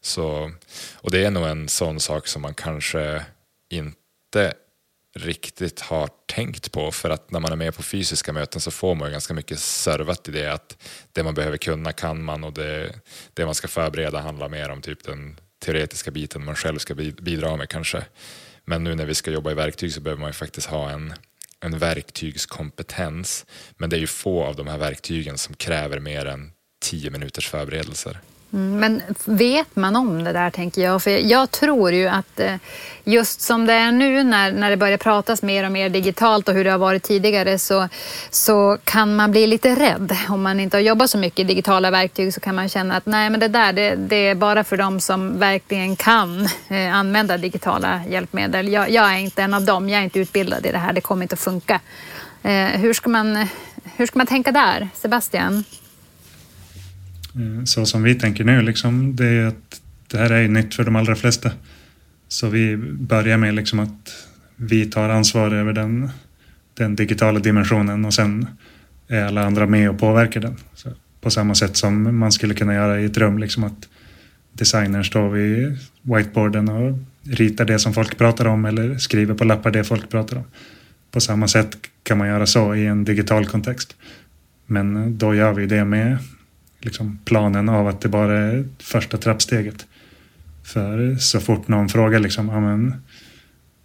Så, och det är nog en sån sak som man kanske inte riktigt har tänkt på för att när man är med på fysiska möten så får man ju ganska mycket servat i det att det man behöver kunna kan man och det, det man ska förbereda handlar mer om typ den teoretiska biten man själv ska bidra med kanske. Men nu när vi ska jobba i verktyg så behöver man ju faktiskt ha en, en verktygskompetens. Men det är ju få av de här verktygen som kräver mer än tio minuters förberedelser. Mm, men vet man om det där tänker jag? För jag tror ju att eh, just som det är nu när, när det börjar pratas mer och mer digitalt och hur det har varit tidigare så, så kan man bli lite rädd. Om man inte har jobbat så mycket i digitala verktyg så kan man känna att nej men det där det, det är bara för dem som verkligen kan eh, använda digitala hjälpmedel. Jag, jag, är inte en av dem, jag är inte utbildad i det här, det kommer inte att funka. Eh, hur, ska man, hur ska man tänka där, Sebastian? Mm. Så som vi tänker nu, liksom, det är att det här är nytt för de allra flesta. Så vi börjar med liksom att vi tar ansvar över den, den digitala dimensionen och sen är alla andra med och påverkar den. Så på samma sätt som man skulle kunna göra i ett rum, liksom att designern står vid whiteboarden och ritar det som folk pratar om eller skriver på lappar det folk pratar om. På samma sätt kan man göra så i en digital kontext. Men då gör vi det med liksom planen av att det bara är första trappsteget. För så fort någon frågar liksom, amen,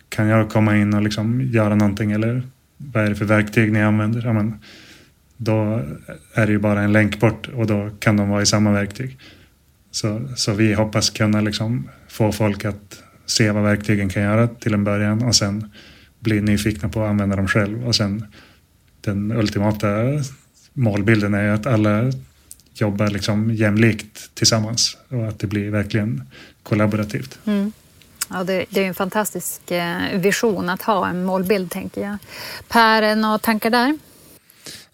kan jag komma in och liksom göra någonting eller vad är det för verktyg ni använder? Amen, då är det ju bara en länk bort och då kan de vara i samma verktyg. Så, så vi hoppas kunna liksom få folk att se vad verktygen kan göra till en början och sen bli nyfikna på att använda dem själv. Och sen den ultimata målbilden är att alla jobbar liksom jämlikt tillsammans och att det blir verkligen kollaborativt. Mm. Ja, det, det, är en fantastisk eh, vision att ha en målbild, tänker jag. Per, några tankar där?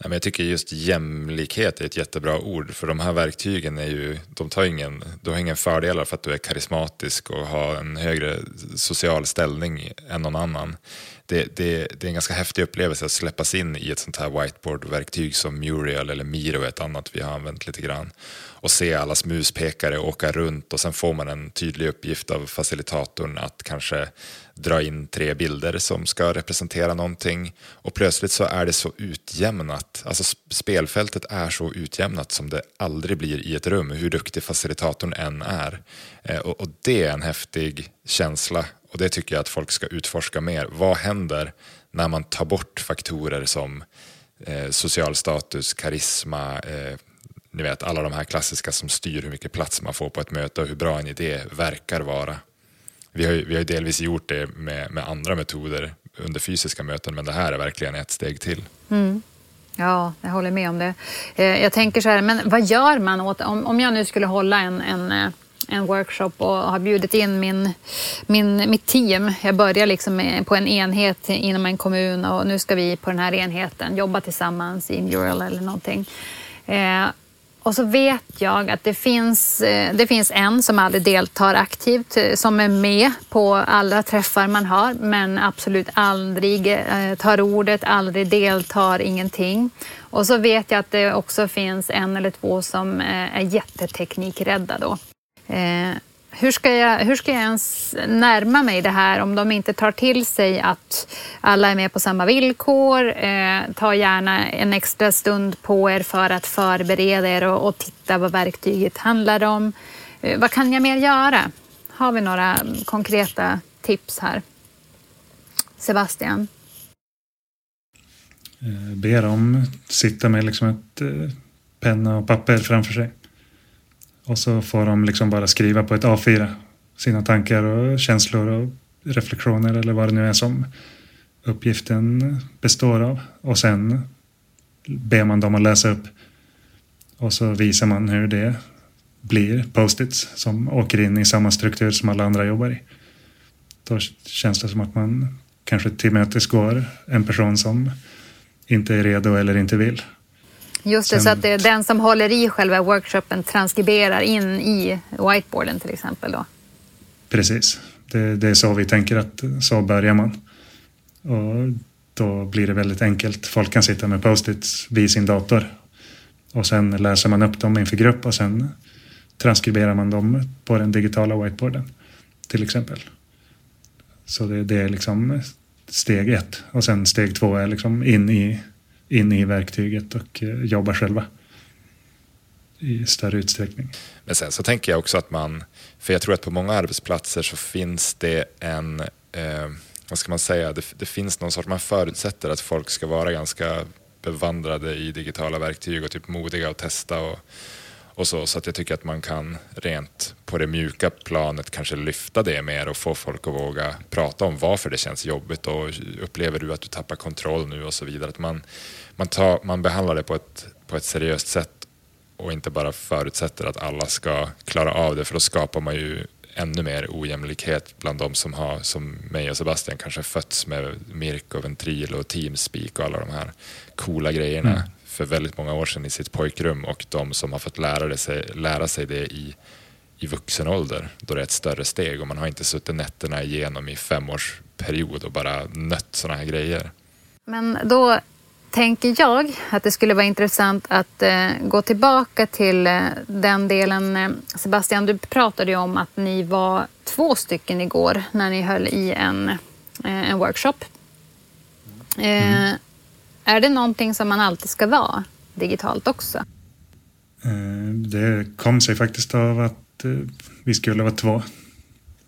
men jag tycker just jämlikhet är ett jättebra ord, för de här verktygen är ju, de tar ingen, du har ingen fördelar för att du är karismatisk och har en högre social ställning än någon annan. Det, det, det är en ganska häftig upplevelse att släppas in i ett sånt här whiteboard-verktyg som Muriel eller Miro, ett annat vi har använt lite grann, och se allas muspekare åka runt och sen får man en tydlig uppgift av facilitatorn att kanske dra in tre bilder som ska representera någonting och plötsligt så är det så utjämnat, alltså spelfältet är så utjämnat som det aldrig blir i ett rum, hur duktig facilitatorn än är. Eh, och, och det är en häftig känsla och det tycker jag att folk ska utforska mer. Vad händer när man tar bort faktorer som eh, social status, karisma, eh, ni vet alla de här klassiska som styr hur mycket plats man får på ett möte och hur bra en idé verkar vara. Vi har ju, vi har delvis gjort det med, med andra metoder under fysiska möten men det här är verkligen ett steg till. Mm. Ja, jag håller med om det. Eh, jag tänker så här, men vad gör man åt, om, om jag nu skulle hålla en, en, eh, en workshop och har bjudit in min, min, mitt team. Jag börjar liksom på en enhet inom en kommun och nu ska vi på den här enheten jobba tillsammans i Mural eller någonting. Eh, och så vet jag att det finns, eh, det finns en som aldrig deltar aktivt, eh, som är med på alla träffar man har, men absolut aldrig eh, tar ordet, aldrig deltar, ingenting. Och så vet jag att det också finns en eller två som är jätteteknikrädda då. Hur ska, jag, hur ska jag ens närma mig det här om de inte tar till sig att alla är med på samma villkor? Eh, ta gärna en extra stund på er för att förbereda er och, och titta vad verktyget handlar om. Eh, vad kan jag mer göra? Har vi några konkreta tips här? Sebastian? Eh, be dem sitta med liksom ett eh, penna och papper framför sig. Och så får de liksom bara skriva på ett A4 sina tankar och känslor och reflektioner eller vad det nu är som uppgiften består av. Och sen ber man dem att läsa upp. Och så visar man hur det blir post-its som åker in i samma struktur som alla andra jobbar i. Då känns det som att man kanske tillmötesgår en person som inte är redo eller inte vill. Just det, Sen, så att det är den som håller i själva workshopen transkriberar in i whiteboarden till exempel då? Precis, det, det är så vi tänker att så börjar man. Och då blir det väldigt enkelt. Folk kan sitta med post-its vid sin dator och sen läser man upp dem inför grupp och sen transkriberar man dem på den digitala whiteboarden till exempel. Så det, det är liksom steg ett och sen steg två är liksom in i in i verktyget och eh, jobbar jobba själva i större utsträckning. Men sen så tänker jag också att man, för jag tror att på många arbetsplatser så finns det en, eh, vad ska man säga, det, det, finns någon sorts, man förutsätter att folk ska vara ganska bevandrade i digitala verktyg och typ modiga att testa och, och så. Så att jag tycker att man kan rent på det mjuka planet kanske lyfta det mer och få folk att våga prata om varför det känns jobbigt och upplever du att du tappar kontroll nu och så vidare. Att man, man, tar, man behandlar det på ett, på ett seriöst sätt och inte bara förutsätter att alla ska klara av det för då skapar man ju ännu mer ojämlikhet bland de som har, som mig och Sebastian, kanske fötts med Mirk och Ventril och Teamspeak och alla de här coola grejerna mm. för väldigt många år sedan i sitt pojkrum och de som har fått lära, det sig, lära sig det i, i vuxen ålder då det är ett större steg och man har inte suttit nätterna igenom i fem års period och bara nött sådana här grejer. Men då tänker jag att det skulle vara intressant att eh, gå tillbaka till eh, den delen. Eh, Sebastian, du pratade ju om att ni var två stycken igår när ni höll i en, eh, en workshop. Eh, mm. Är det någonting som man alltid ska vara digitalt också? Eh, det kom sig faktiskt av att vi skulle vara två.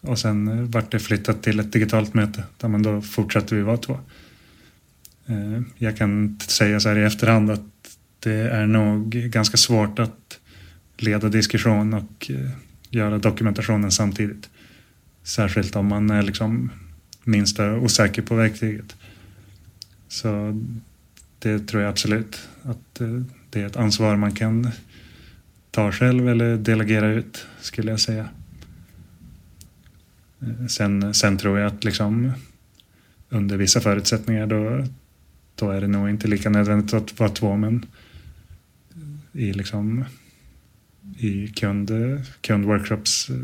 Och sen vart det flyttat till ett digitalt möte där man då fortsatte vi vara två. Eh, jag kan säga så här i efterhand att det är nog ganska svårt att leda diskussion och eh, göra dokumentationen samtidigt. Särskilt om man är liksom minsta osäker på verktyget. Så det tror jag absolut att eh, det är ett ansvar man kan ta själv eller delegera ut skulle jag säga. Sen, sen tror jag att liksom under vissa förutsättningar då då är det nog inte lika nödvändigt att vara två män i liksom i kund, kundworkshops eh,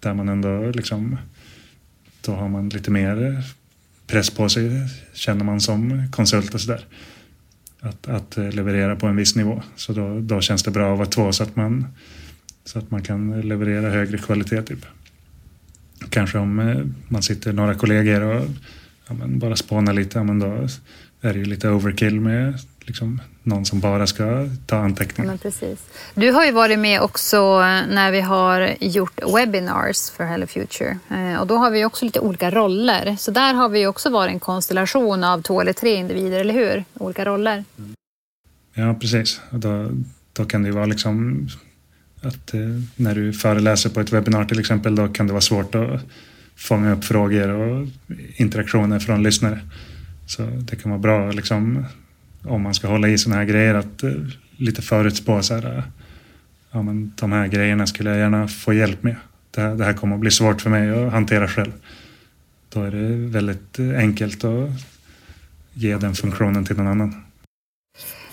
där man ändå liksom då har man lite mer press på sig känner man som konsult och sådär. Att, att eh, leverera på en viss nivå. Så då, då känns det bra att vara två så att man, så att man kan leverera högre kvalitet. Typ. Kanske om eh, man sitter några kollegor och ja, bara spånar lite, ja, men då är det ju lite overkill med liksom, någon som bara ska ta anteckningar. Ja, precis. Du har ju varit med också när vi har gjort webinars för Hello Future eh, och då har vi också lite olika roller. Så där har vi också varit en konstellation av två eller tre individer, eller hur? Olika roller. Ja, precis. Och då, då kan det ju vara liksom att eh, när du föreläser på ett webbinar till exempel, då kan det vara svårt att fånga upp frågor och interaktioner från lyssnare. Så det kan vara bra liksom, om man ska hålla i sådana här grejer att eh, lite förutspå så här, ja, men de här grejerna skulle jag gärna få hjälp med. Det här, det här kommer att bli svårt för mig att hantera själv. Då är det väldigt eh, enkelt att ge den funktionen till någon annan.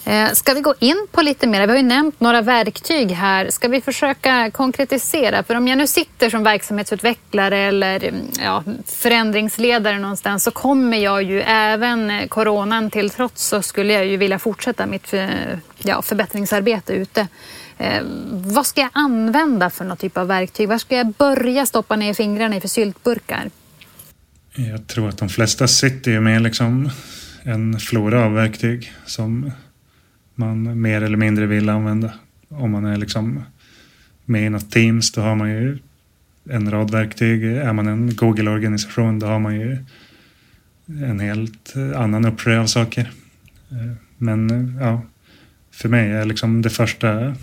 Eh, ska vi gå in på lite mer? Vi har ju nämnt några verktyg här. Ska vi försöka konkretisera? För om jag nu sitter som verksamhetsutvecklare eller mm, ja, förändringsledare någonstans så kommer jag ju även eh, coronan till trots så skulle jag ju vilja fortsätta mitt för, ja, förbättringsarbete ute. Eh, vad ska jag använda för någon typ av verktyg? Var ska jag börja stoppa ner fingrarna i för syltburkar? Jag tror att de flesta sitter ju med liksom en flora av verktyg som man mer eller mindre vill använda. Om man är liksom med i något Teams då har man ju en rad verktyg. Är man en Google-organisation då har man ju en helt annan uppsjö av saker. Eh, men ja, för mig är liksom det första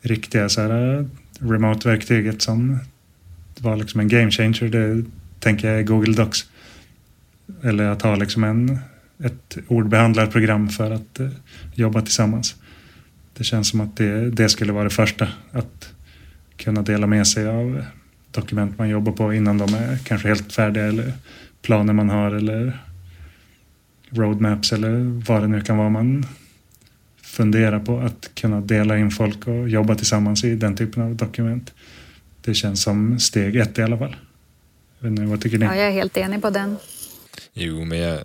riktiga så här, eh, remote-verktyget som var liksom en game changer. Det tänker jag är Google Docs. Eller att ha liksom en ett ordbehandlarprogram för att eh, jobba tillsammans. Det känns som att det, det skulle vara det första. Att kunna dela med sig av dokument man jobbar på innan de är kanske helt färdiga eller planer man har eller roadmaps eller vad det nu kan vara man funderar på. Att kunna dela in folk och jobba tillsammans i den typen av dokument. Det känns som steg ett i alla fall. Jag vet inte, vad tycker ni? Ja, jag är helt enig på den. Jo, men jag,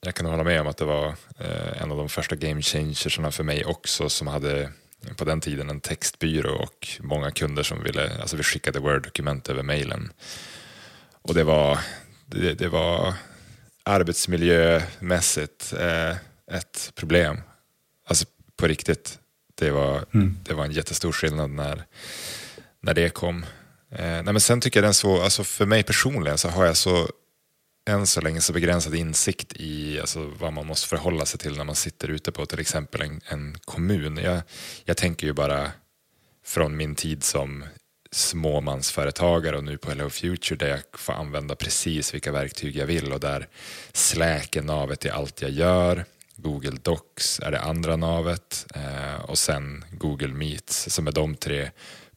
jag kan hålla med om att det var eh, en av de första game changersarna för mig också som hade på den tiden en textbyrå och många kunder som ville, alltså vi skickade Word-dokument över mailen. Och det var, det, det var arbetsmiljömässigt eh, ett problem. Alltså på riktigt. Det var, mm. det var en jättestor skillnad när, när det kom. Eh, nej men sen tycker jag den så, alltså för mig personligen så har jag så än så länge så begränsad insikt i alltså, vad man måste förhålla sig till när man sitter ute på till exempel en, en kommun. Jag, jag tänker ju bara från min tid som småmansföretagare och nu på Hello Future där jag får använda precis vilka verktyg jag vill och där Slack är navet i allt jag gör. Google Docs är det andra navet eh, och sen Google Meets som är de tre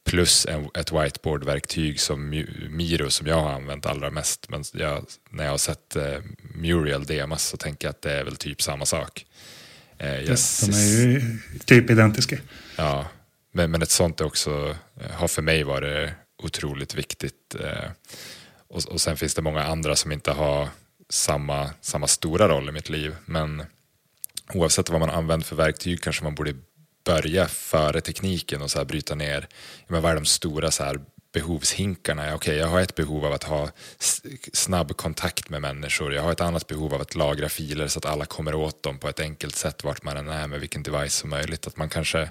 plus en, ett whiteboardverktyg som Miro som jag har använt allra mest. Men jag, när jag har sett eh, Muriel demas så tänker jag att det är väl typ samma sak. Eh, jag, de är ju typ identiska. Ja, men, men ett sånt är också, eh, har för mig varit otroligt viktigt. Eh, och, och sen finns det många andra som inte har samma, samma stora roll i mitt liv. Men oavsett vad man använder för verktyg kanske man borde börja före tekniken och så här bryta ner men vad är de stora så här behovshinkarna. Okej, okay, jag har ett behov av att ha snabb kontakt med människor. Jag har ett annat behov av att lagra filer så att alla kommer åt dem på ett enkelt sätt vart man än är med vilken device som möjligt. Att man kanske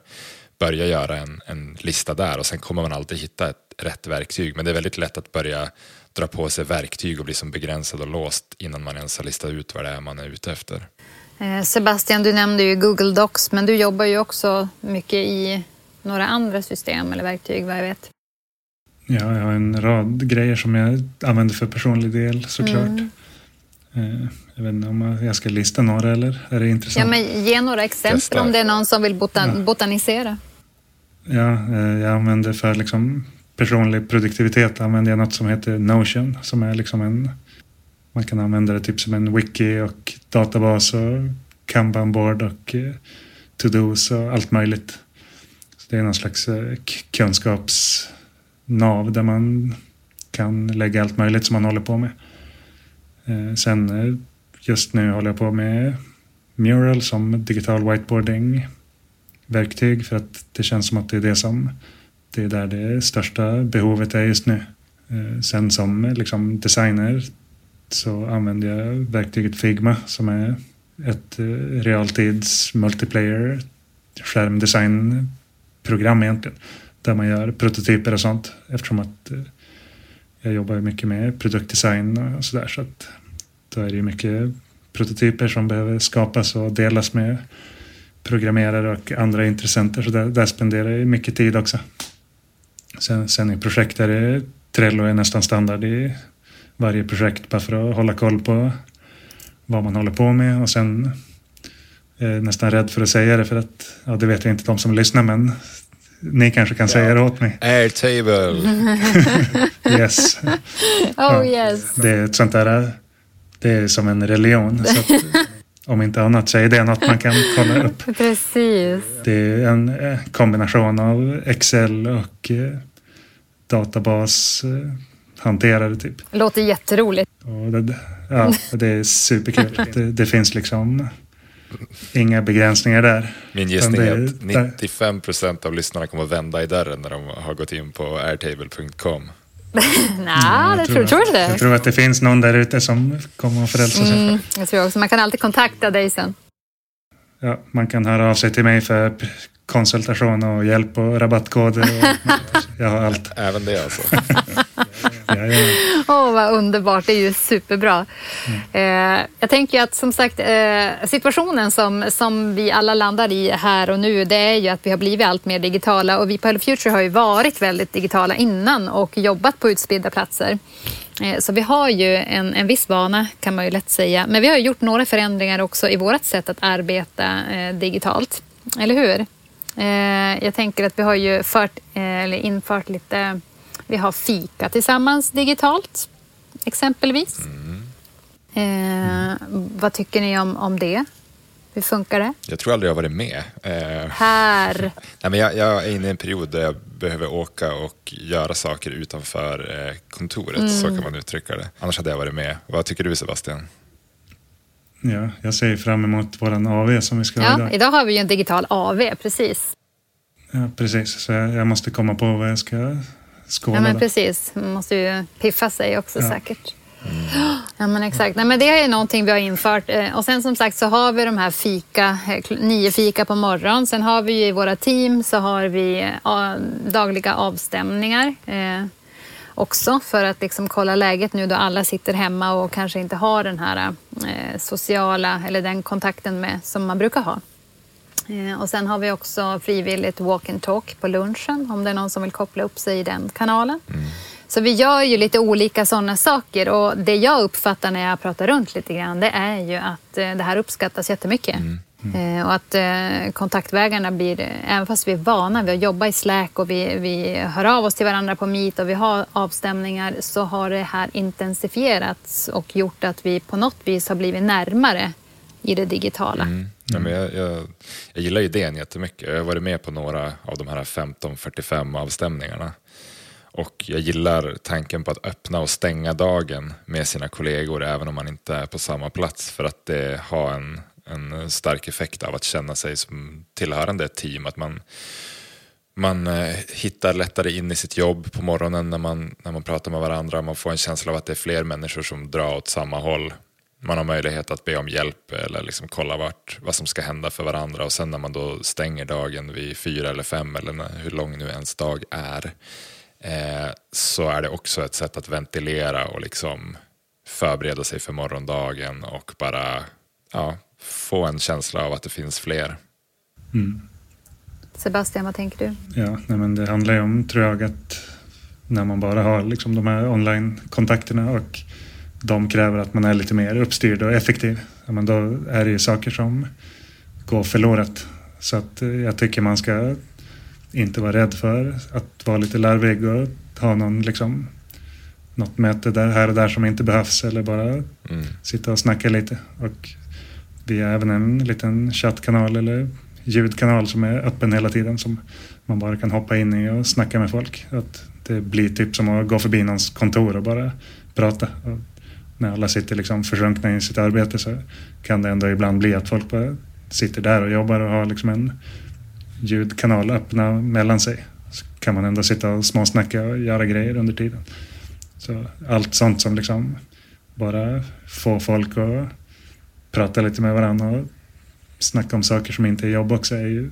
börjar göra en, en lista där och sen kommer man alltid hitta ett rätt verktyg. Men det är väldigt lätt att börja dra på sig verktyg och bli som begränsad och låst innan man ens har listat ut vad det är man är ute efter. Eh, Sebastian, du nämnde ju Google Docs, men du jobbar ju också mycket i några andra system eller verktyg vad jag vet. Ja, jag har en rad grejer som jag använder för personlig del såklart. Mm. Eh, jag vet inte om jag ska lista några eller är det intressant? Ja, men ge några exempel Testa. om det är någon som vill botan ja. botanisera. Ja, eh, jag använder för liksom personlig produktivitet använder jag något som heter Notion som är liksom en man kan använda det typ som en wiki och databas och kanbanboard och eh, to-dos och allt möjligt. Så det är någon slags eh, kunskapsnav där man kan lägga allt möjligt som man håller på med. Eh, sen just nu håller jag på med Mural som digital whiteboarding verktyg för att det känns som att det är det som det är där det största behovet är just nu. Sen som liksom designer så använder jag verktyget Figma som är ett eh, realtids multiplayer skärmdesignprogram egentligen. Där man gör prototyper och sånt eftersom att eh, jag jobbar mycket med produktdesign och sådär så att då är det ju mycket prototyper som behöver skapas och delas med programmerare och andra intressenter. Så där, där spenderar jag mycket tid också. Sen, sen i projekt är det Trello är nästan standard i varje projekt bara för att hålla koll på vad man håller på med och sen är jag nästan rädd för att säga det för att ja, det vet jag inte de som lyssnar men ni kanske kan ja. säga det åt mig. Airtable. yes. Oh yes. Det är ett sånt där det är som en religion. Så att, om inte annat så är det något man kan kolla upp. Precis. Det är en eh, kombination av Excel och eh, databashanterare typ. Låter jätteroligt. Och det, ja, det är superkul. Det, det finns liksom inga begränsningar där. Min gissning är att 95 procent av lyssnarna kommer att vända i dörren när de har gått in på airtable.com. Nej, det tror, tror det. Jag tror att det finns någon där ute som kommer att frälsa sig. Mm, jag tror också. Man kan alltid kontakta dig sen. Ja, man kan höra av sig till mig för konsultation och hjälp och rabattkoder. Och, jag har allt. Även det alltså? Åh, oh, vad underbart. Det är ju superbra. Mm. Eh, jag tänker att som sagt, eh, situationen som, som vi alla landar i här och nu, det är ju att vi har blivit allt mer digitala och vi på Hello Future har ju varit väldigt digitala innan och jobbat på utspridda platser. Eh, så vi har ju en, en viss vana kan man ju lätt säga. Men vi har gjort några förändringar också i vårt sätt att arbeta eh, digitalt. Eller hur? Eh, jag tänker att vi har ju fört, eh, eller infört lite, vi har fika tillsammans digitalt exempelvis. Mm. Eh, vad tycker ni om, om det? Hur funkar det? Jag tror aldrig jag har varit med. Eh, Här? Nej, men jag, jag, är inne i en period där jag behöver åka och göra saker utanför eh, kontoret, mm. så kan man uttrycka det. Annars hade jag varit med. Vad tycker du Sebastian? Ja, jag ser fram emot vår AV som vi ska ja, ha idag. Idag har vi ju en digital AV, precis. Ja, precis. Så jag, jag måste komma på vad jag ska skåla. Ja, men precis. Man måste ju piffa sig också ja. säkert. Mm. Ja men exakt. Nej, men det är någonting vi har infört. Eh, och sen som sagt så har vi de här fika, eh, nio fika på morgonen. Sen har vi i våra team så har vi eh, dagliga avstämningar också för att liksom kolla läget nu då alla sitter hemma och kanske inte har den här eh, sociala eller den kontakten med som man brukar ha. Eh, och sen har vi också frivilligt walk and talk på lunchen om det är någon som vill koppla upp sig i den kanalen. Mm. Så vi gör ju lite olika sådana saker och det jag uppfattar när jag pratar runt lite grann det är ju att eh, det här uppskattas jättemycket. Mm. Mm. Och att eh, kontaktvägarna blir, även fast vi är vana vid att jobba i Slack och vi, vi hör av oss till varandra på Meet och vi har avstämningar så har det här intensifierats och gjort att vi på något vis har blivit närmare i det digitala. Mm. Ja, men jag, jag, jag gillar idén jättemycket. Jag har varit med på några av de här 15-45 avstämningarna. Och jag gillar tanken på att öppna och stänga dagen med sina kollegor även om man inte är på samma plats för att det har en, en stark effekt av att känna sig som tillhörande ett team. Att man, man eh, hittar lättare in i sitt jobb på morgonen när man, när man pratar med varandra. Man får en känsla av att det är fler människor som drar åt samma håll. Man har möjlighet att be om hjälp eller liksom kolla vart, vad som ska hända för varandra. Och sen när man då stänger dagen vid fyra eller fem eller när, hur lång nu ens dag är eh, så är det också ett sätt att ventilera och liksom förbereda sig för morgondagen och bara ja, få en känsla av att det finns fler. Mm. Sebastian, vad tänker du? Ja, nej men det handlar ju om, tror jag, att när man bara har liksom de här online-kontakterna och de kräver att man är lite mer uppstyrd och effektiv. Ja, men då är det ju saker som går förlorat. Så att eh, jag tycker man ska inte vara rädd för att vara lite larvig och ha någon liksom något möte där, här och där som inte behövs eller bara Mm. sitta och snacka lite. Och vi har även en liten chattkanal eller ljudkanal som är öppen hela tiden som man bara kan hoppa in i och snacka med folk. Att det blir typ som att gå förbi någons kontor och bara prata. Och när alla sitter liksom försjunkna i sitt arbete så kan det ändå ibland bli att folk bara sitter där och jobbar och har liksom en ljudkanal öppna mellan sig. Så kan man ändå sitta och småsnacka och göra grejer under tiden. Så allt sånt som liksom bara får folk att prata lite med varandra och snacka om saker som inte är jobb också är ju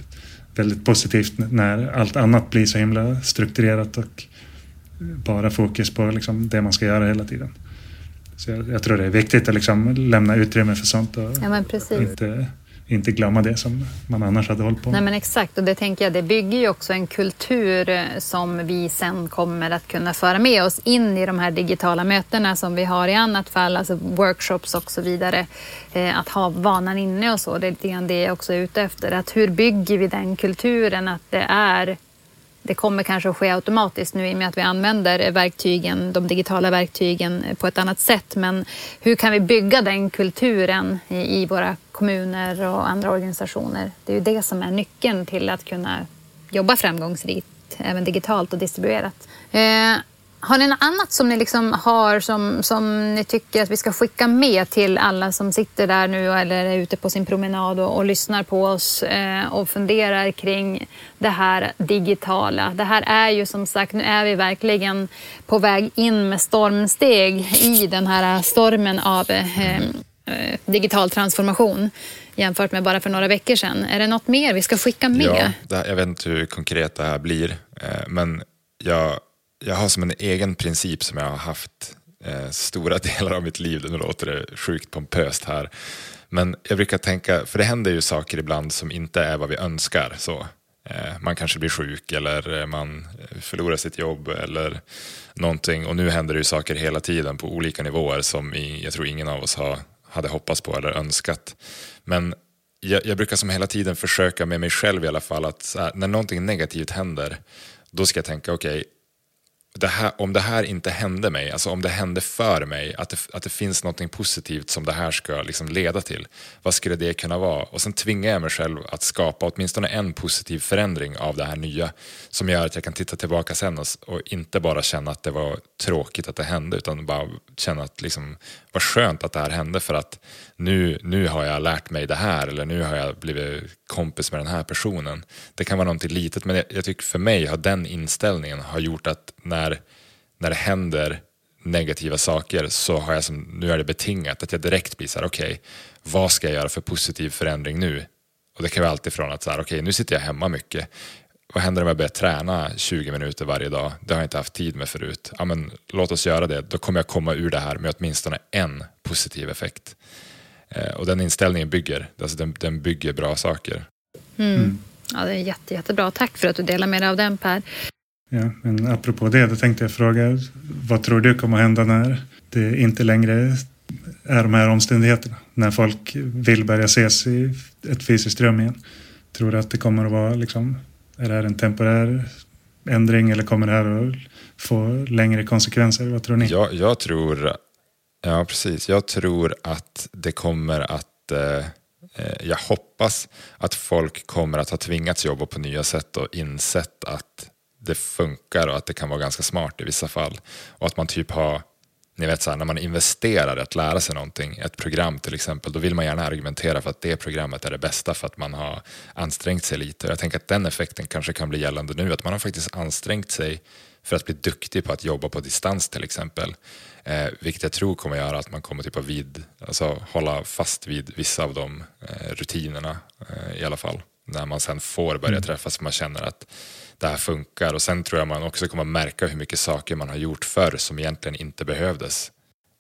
väldigt positivt när allt annat blir så himla strukturerat och bara fokus på liksom det man ska göra hela tiden. Så jag, jag tror det är viktigt att liksom lämna utrymme för sånt och Ja, inte, inte glömma det som man annars hade hållit på Nej med. men exakt och det tänker jag, det bygger ju också en kultur eh, som vi sen kommer att kunna föra med oss in i de här digitala mötena som vi har i annat fall, alltså workshops och så vidare. Eh, att ha vanan inne och så, det är lite grann det jag också är ute efter. Att hur bygger vi den kulturen att det är det kommer kanske att ske automatiskt nu i och med att vi använder verktygen, de digitala verktygen på ett annat sätt. Men hur kan vi bygga den kulturen i, i våra kommuner och andra organisationer? Det är ju det som är nyckeln till att kunna jobba framgångsrikt, även digitalt och distribuerat. Eh, har ni något annat som ni liksom har som, som ni tycker att vi ska skicka med till alla som sitter där nu eller är ute på sin promenad och, och lyssnar på oss eh, och funderar kring det här digitala? Det här är ju som sagt, nu är vi verkligen på väg in med stormsteg i den här stormen av eh, eh digital transformation jämfört med bara för några veckor sedan. Är det något mer vi ska skicka med? Ja, här, jag vet inte hur konkret det här blir, eh, men jag, jag har som en egen princip som jag har haft eh, stora delar av mitt liv. Nu låter det sjukt pompöst här. Men jag brukar tänka, för det händer ju saker ibland som inte är vad vi önskar. Så. Eh, man kanske blir sjuk eller eh, man förlorar sitt jobb eller någonting. Och nu händer det ju saker hela tiden på olika nivåer som i, jag tror ingen av oss har, hade hoppats på eller önskat. Men jag, jag brukar som hela tiden försöka med mig själv i alla fall att här, när någonting negativt händer, då ska jag tänka okej, det här, om det här inte hände mig, alltså om det hände för mig, att det, att det finns något positivt som det här ska liksom leda till, vad skulle det kunna vara? Och sen tvingar jag mig själv att skapa åtminstone en positiv förändring av det här nya som gör att jag kan titta tillbaka sen och, och inte bara känna att det var tråkigt att det hände utan bara känna att liksom, vad skönt att det här hände för att nu, nu har jag lärt mig det här eller nu har jag blivit kompis med den här personen. Det kan vara någonting litet men jag, jag tycker för mig har den inställningen har gjort att när, när det händer negativa saker så har jag som, nu är det betingat att jag direkt blir så här, okej, okay, vad ska jag göra för positiv förändring nu? Och det kan vara alltifrån att så här, okej, okay, nu sitter jag hemma mycket. Vad händer om jag börjar träna 20 minuter varje dag? Det har jag inte haft tid med förut. Ja, men låt oss göra det. Då kommer jag komma ur det här med åtminstone en positiv effekt. Eh, och den inställningen bygger, alltså den, den bygger bra saker. Mm. Ja, det är jätte, jättebra. Tack för att du delar med dig av den Per. Ja, men apropå det, då tänkte jag fråga, vad tror du kommer att hända när det inte längre är de här omständigheterna? När folk vill börja ses i ett fysiskt rum igen. Tror du att det kommer att vara liksom, är det här en temporär ändring eller kommer det här att få längre konsekvenser? Vad tror ni? Jag, jag tror, ja precis, jag tror att det kommer att eh, eh, jag hoppas att folk kommer att ha tvingats jobba på nya sätt och insett att det funkar och att det kan vara ganska smart i vissa fall. Och att man typ har, ni vet så här, när man investerar i att lära sig någonting, ett program till exempel, då vill man gärna argumentera för att det programmet är det bästa för att man har ansträngt sig lite. Och jag tänker att den effekten kanske kan bli gällande nu, att man har faktiskt ansträngt sig för att bli duktig på att jobba på distans till exempel. Eh, vilket jag tror kommer göra att man kommer typ vid, alltså, hålla fast vid vissa av de eh, rutinerna eh, i alla fall. När man sen får börja Mm. träffas, man känner att det här funkar. Och sen tror jag man också kommer märka hur mycket saker man har gjort förr som egentligen inte behövdes.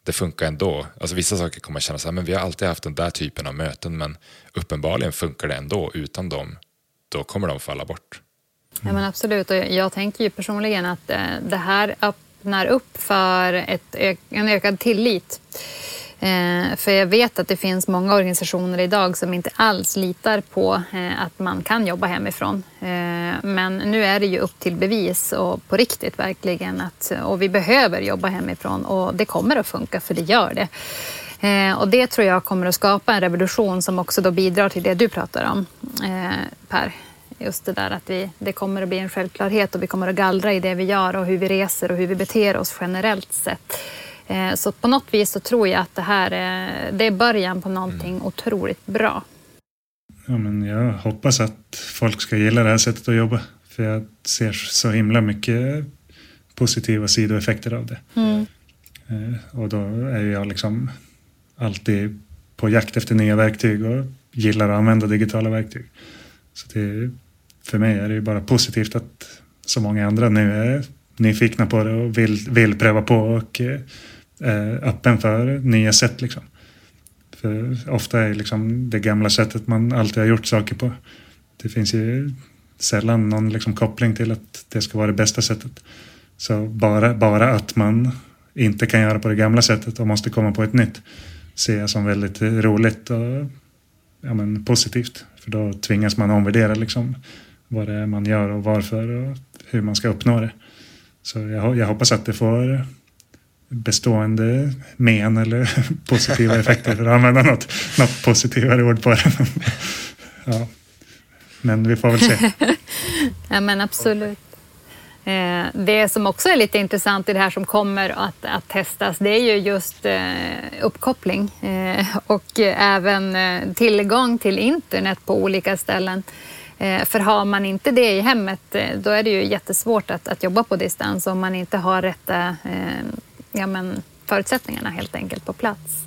Det funkar ändå. Alltså vissa saker kommer man känna så här, men vi har alltid haft den där typen av möten men uppenbarligen funkar det ändå utan dem. Då kommer de falla bort. Ja, men absolut. Och jag tänker ju personligen att eh, det här öppnar upp för ett, en ökad tillit Eh, för jag vet att det finns många organisationer idag som inte alls litar på eh, att man kan jobba hemifrån. Eh, men nu är det ju upp till bevis och på riktigt verkligen att och vi behöver jobba hemifrån och det kommer att funka för det gör det. Eh, och det tror jag kommer att skapa en revolution som också då bidrar till det du pratar om eh, Per. Just det där att vi, det kommer att bli en självklarhet och vi kommer att gallra i det vi gör och hur vi reser och hur vi beter oss generellt sett. Eh, så på något vis så tror jag att det här är, det är början på någonting mm. otroligt bra. Ja, men jag hoppas att folk ska gilla det här sättet att jobba. För jag ser så himla mycket positiva sidoeffekter av det. Mm. Eh, och då är jag liksom alltid på jakt efter nya verktyg och gillar att använda digitala verktyg. Så det, för mig är det ju bara positivt att så många andra nu är nyfikna på det och vill, vill pröva på och eh, öppen för nya sätt. Liksom. För ofta är liksom det gamla sättet man alltid har gjort saker på. Det finns ju sällan någon liksom koppling till att det ska vara det bästa sättet. Så bara, bara att man inte kan göra på det gamla sättet och måste komma på ett nytt ser jag som väldigt roligt och ja, men positivt. För då tvingas man omvärdera liksom vad det är man gör och varför och hur man ska uppnå det. Så jag, jag hoppas att det får bestående men eller positiva effekter för att använda något, något positivare ord på det. ja. Men vi får väl se. ja men absolut. Eh, det som också är lite intressant i det här som kommer att, att testas det är ju just eh, uppkoppling eh, och även tillgång till internet på olika ställen. Eh, för har man inte det i hemmet eh, då är det ju jättesvårt att, att jobba på distans om man inte har rätta eh, ja, men, förutsättningarna helt enkelt på plats.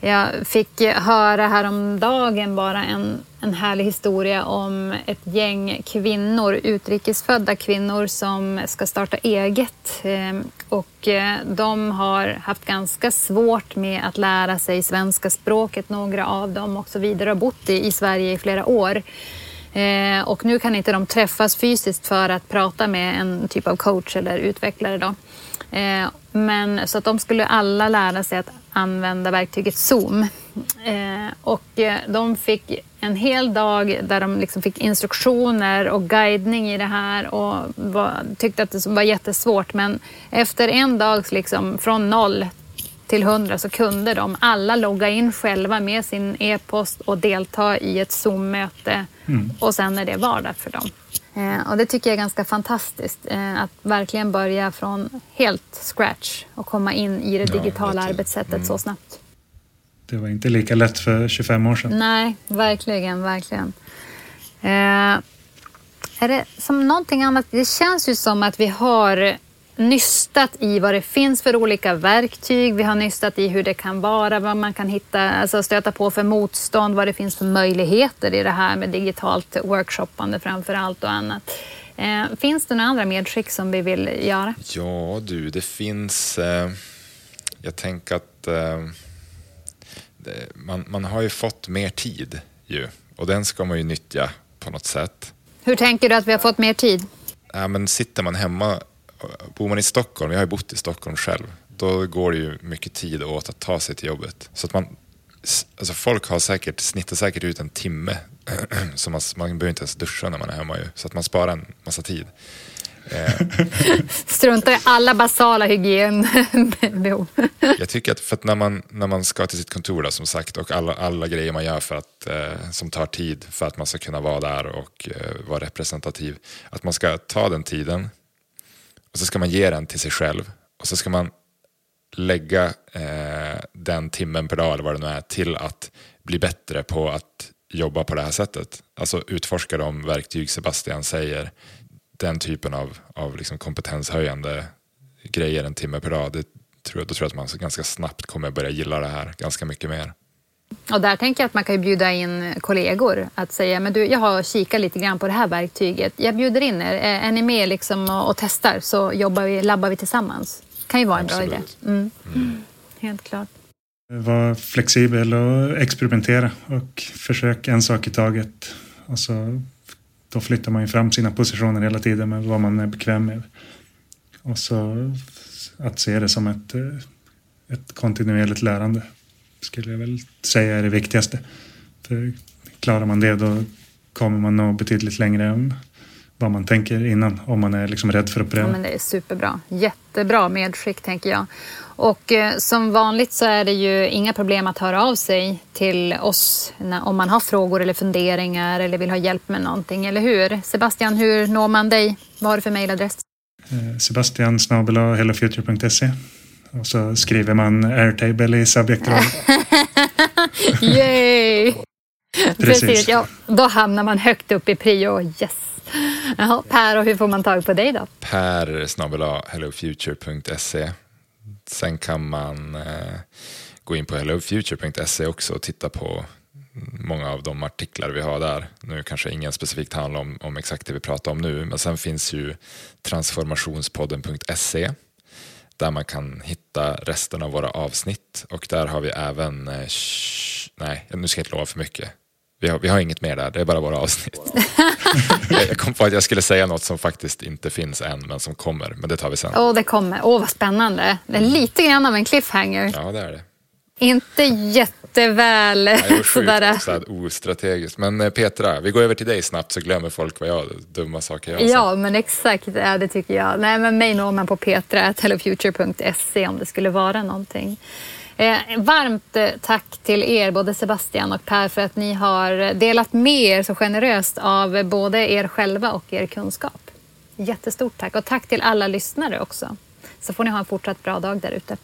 Jag fick höra häromdagen bara en, en härlig historia om ett gäng kvinnor, utrikesfödda kvinnor som ska starta eget. Och de har haft ganska svårt med att lära sig svenska språket, några av dem och så vidare, har bott i, i Sverige i flera år. Eh, och nu kan inte de träffas fysiskt för att prata med en typ av coach eller utvecklare. Då. Eh, men, så att de skulle alla lära sig att använda verktyget Zoom. Eh, och eh, de fick en hel dag där de liksom fick instruktioner och guidning i det här och var, tyckte att det var jättesvårt. Men efter en dag liksom, från noll till hundra så kunde de alla logga in själva med sin e-post och delta i ett Zoom-möte. Mm. Och sen är det vardag för dem. Eh, och det tycker jag är ganska fantastiskt. Eh, att verkligen börja från helt scratch och komma in i det digitala ja, arbetssättet mm. så snabbt. Det var inte lika lätt för 25 år sedan. Nej, verkligen, verkligen. Eh, är det som någonting annat? Det känns ju som att vi har nystat i vad det finns för olika verktyg. Vi har nystat i hur det kan vara, vad man kan hitta, alltså stöta på för motstånd, vad det finns för möjligheter i det här med digitalt workshoppande framför allt och annat. Eh, finns det några andra medskick som vi vill göra? Ja du, det finns... Eh, jag tänker att eh, det, man, man har ju fått mer tid ju och den ska man ju nyttja på något sätt. Hur tänker du att vi har fått mer tid? Ja, men sitter man hemma bor man i Stockholm, jag har ju bott i Stockholm själv, då går det ju mycket tid åt att ta sig till jobbet. Så att man, alltså folk har säkert, snittar säkert ut en timme, så man, man behöver inte ens duscha när man är hemma ju, så att man sparar en massa tid. Eh. Strunta i alla basala hygienbehov. jag tycker att, för att när, man, när man ska till sitt kontor då, som sagt och alla, alla grejer man gör för att, eh, som tar tid för att man ska kunna vara där och eh, vara representativ, att man ska ta den tiden och så ska man ge den till sig själv och så ska man lägga eh, den timmen per dag eller vad det nu är till att bli bättre på att jobba på det här sättet. Alltså utforska de verktyg Sebastian säger, den typen av, av liksom kompetenshöjande grejer en timme per dag. Det tror då tror jag att man ganska snabbt kommer börja gilla det här ganska mycket mer. Och där tänker jag att man kan bjuda in kollegor att säga, men du, jag har kikat lite grann på det här verktyget. Jag bjuder in er. Är ni med liksom och, och testar så jobbar vi, labbar vi tillsammans. Kan ju vara en Absolut. bra idé. Mm. Mm. Helt klart. Var flexibel och experimentera och försök en sak i taget. Och så, då flyttar man ju fram sina positioner hela tiden med vad man är bekväm med. Och så att se det som ett, ett kontinuerligt lärande skulle jag väl säga är det viktigaste. För klarar man det då kommer man nå betydligt längre än vad man tänker innan om man är liksom rädd för att pröva. Ja, men det är superbra. Jättebra medskick tänker jag. Och eh, som vanligt så är det ju inga problem att höra av sig till oss när, om man har frågor eller funderingar eller vill ha hjälp med någonting, eller hur? Sebastian, hur når man dig? Vad har du för mejladress? Eh, Sebastian snabel-a hellofuture.se och så skriver man airtable i subjektrollen. Yay! Precis. Precis, ja, då hamnar man högt upp i prio. Yes! Jaha, per, och hur får man tag på dig då? Per snabel-a hellofuture.se. Sen kan man eh, gå in på hellofuture.se också och titta på många av de artiklar vi har där. Nu kanske ingen specifikt handlar om, om exakt det vi pratar om nu, men sen finns ju transformationspodden.se där man kan hitta resten av våra avsnitt och där har vi även, eh, sh- nej nu ska jag inte lova för mycket. Vi har, vi har inget mer där, det är bara våra avsnitt. jag kom på att jag skulle säga något som faktiskt inte finns än men som kommer, men det tar vi sen. Åh, det kommer. Åh, vad spännande. Det är lite grann av en cliffhanger. Ja, det är det. Inte jätteväl sjukt sådär. så ostrategiskt. Men eh, Petra, vi går över till dig snabbt så glömmer folk vad jag, dumma saker jag har sagt. Ja, men exakt. Ja, det tycker jag. Nej, men mig når man på petra.hellofuture.se om det skulle vara någonting. Eh, varmt eh, tack till er, både Sebastian och Per, för att ni har delat med er så generöst av både er själva och er kunskap. Jättestort tack. Och tack till alla lyssnare också. Så får ni ha en fortsatt bra dag där ute.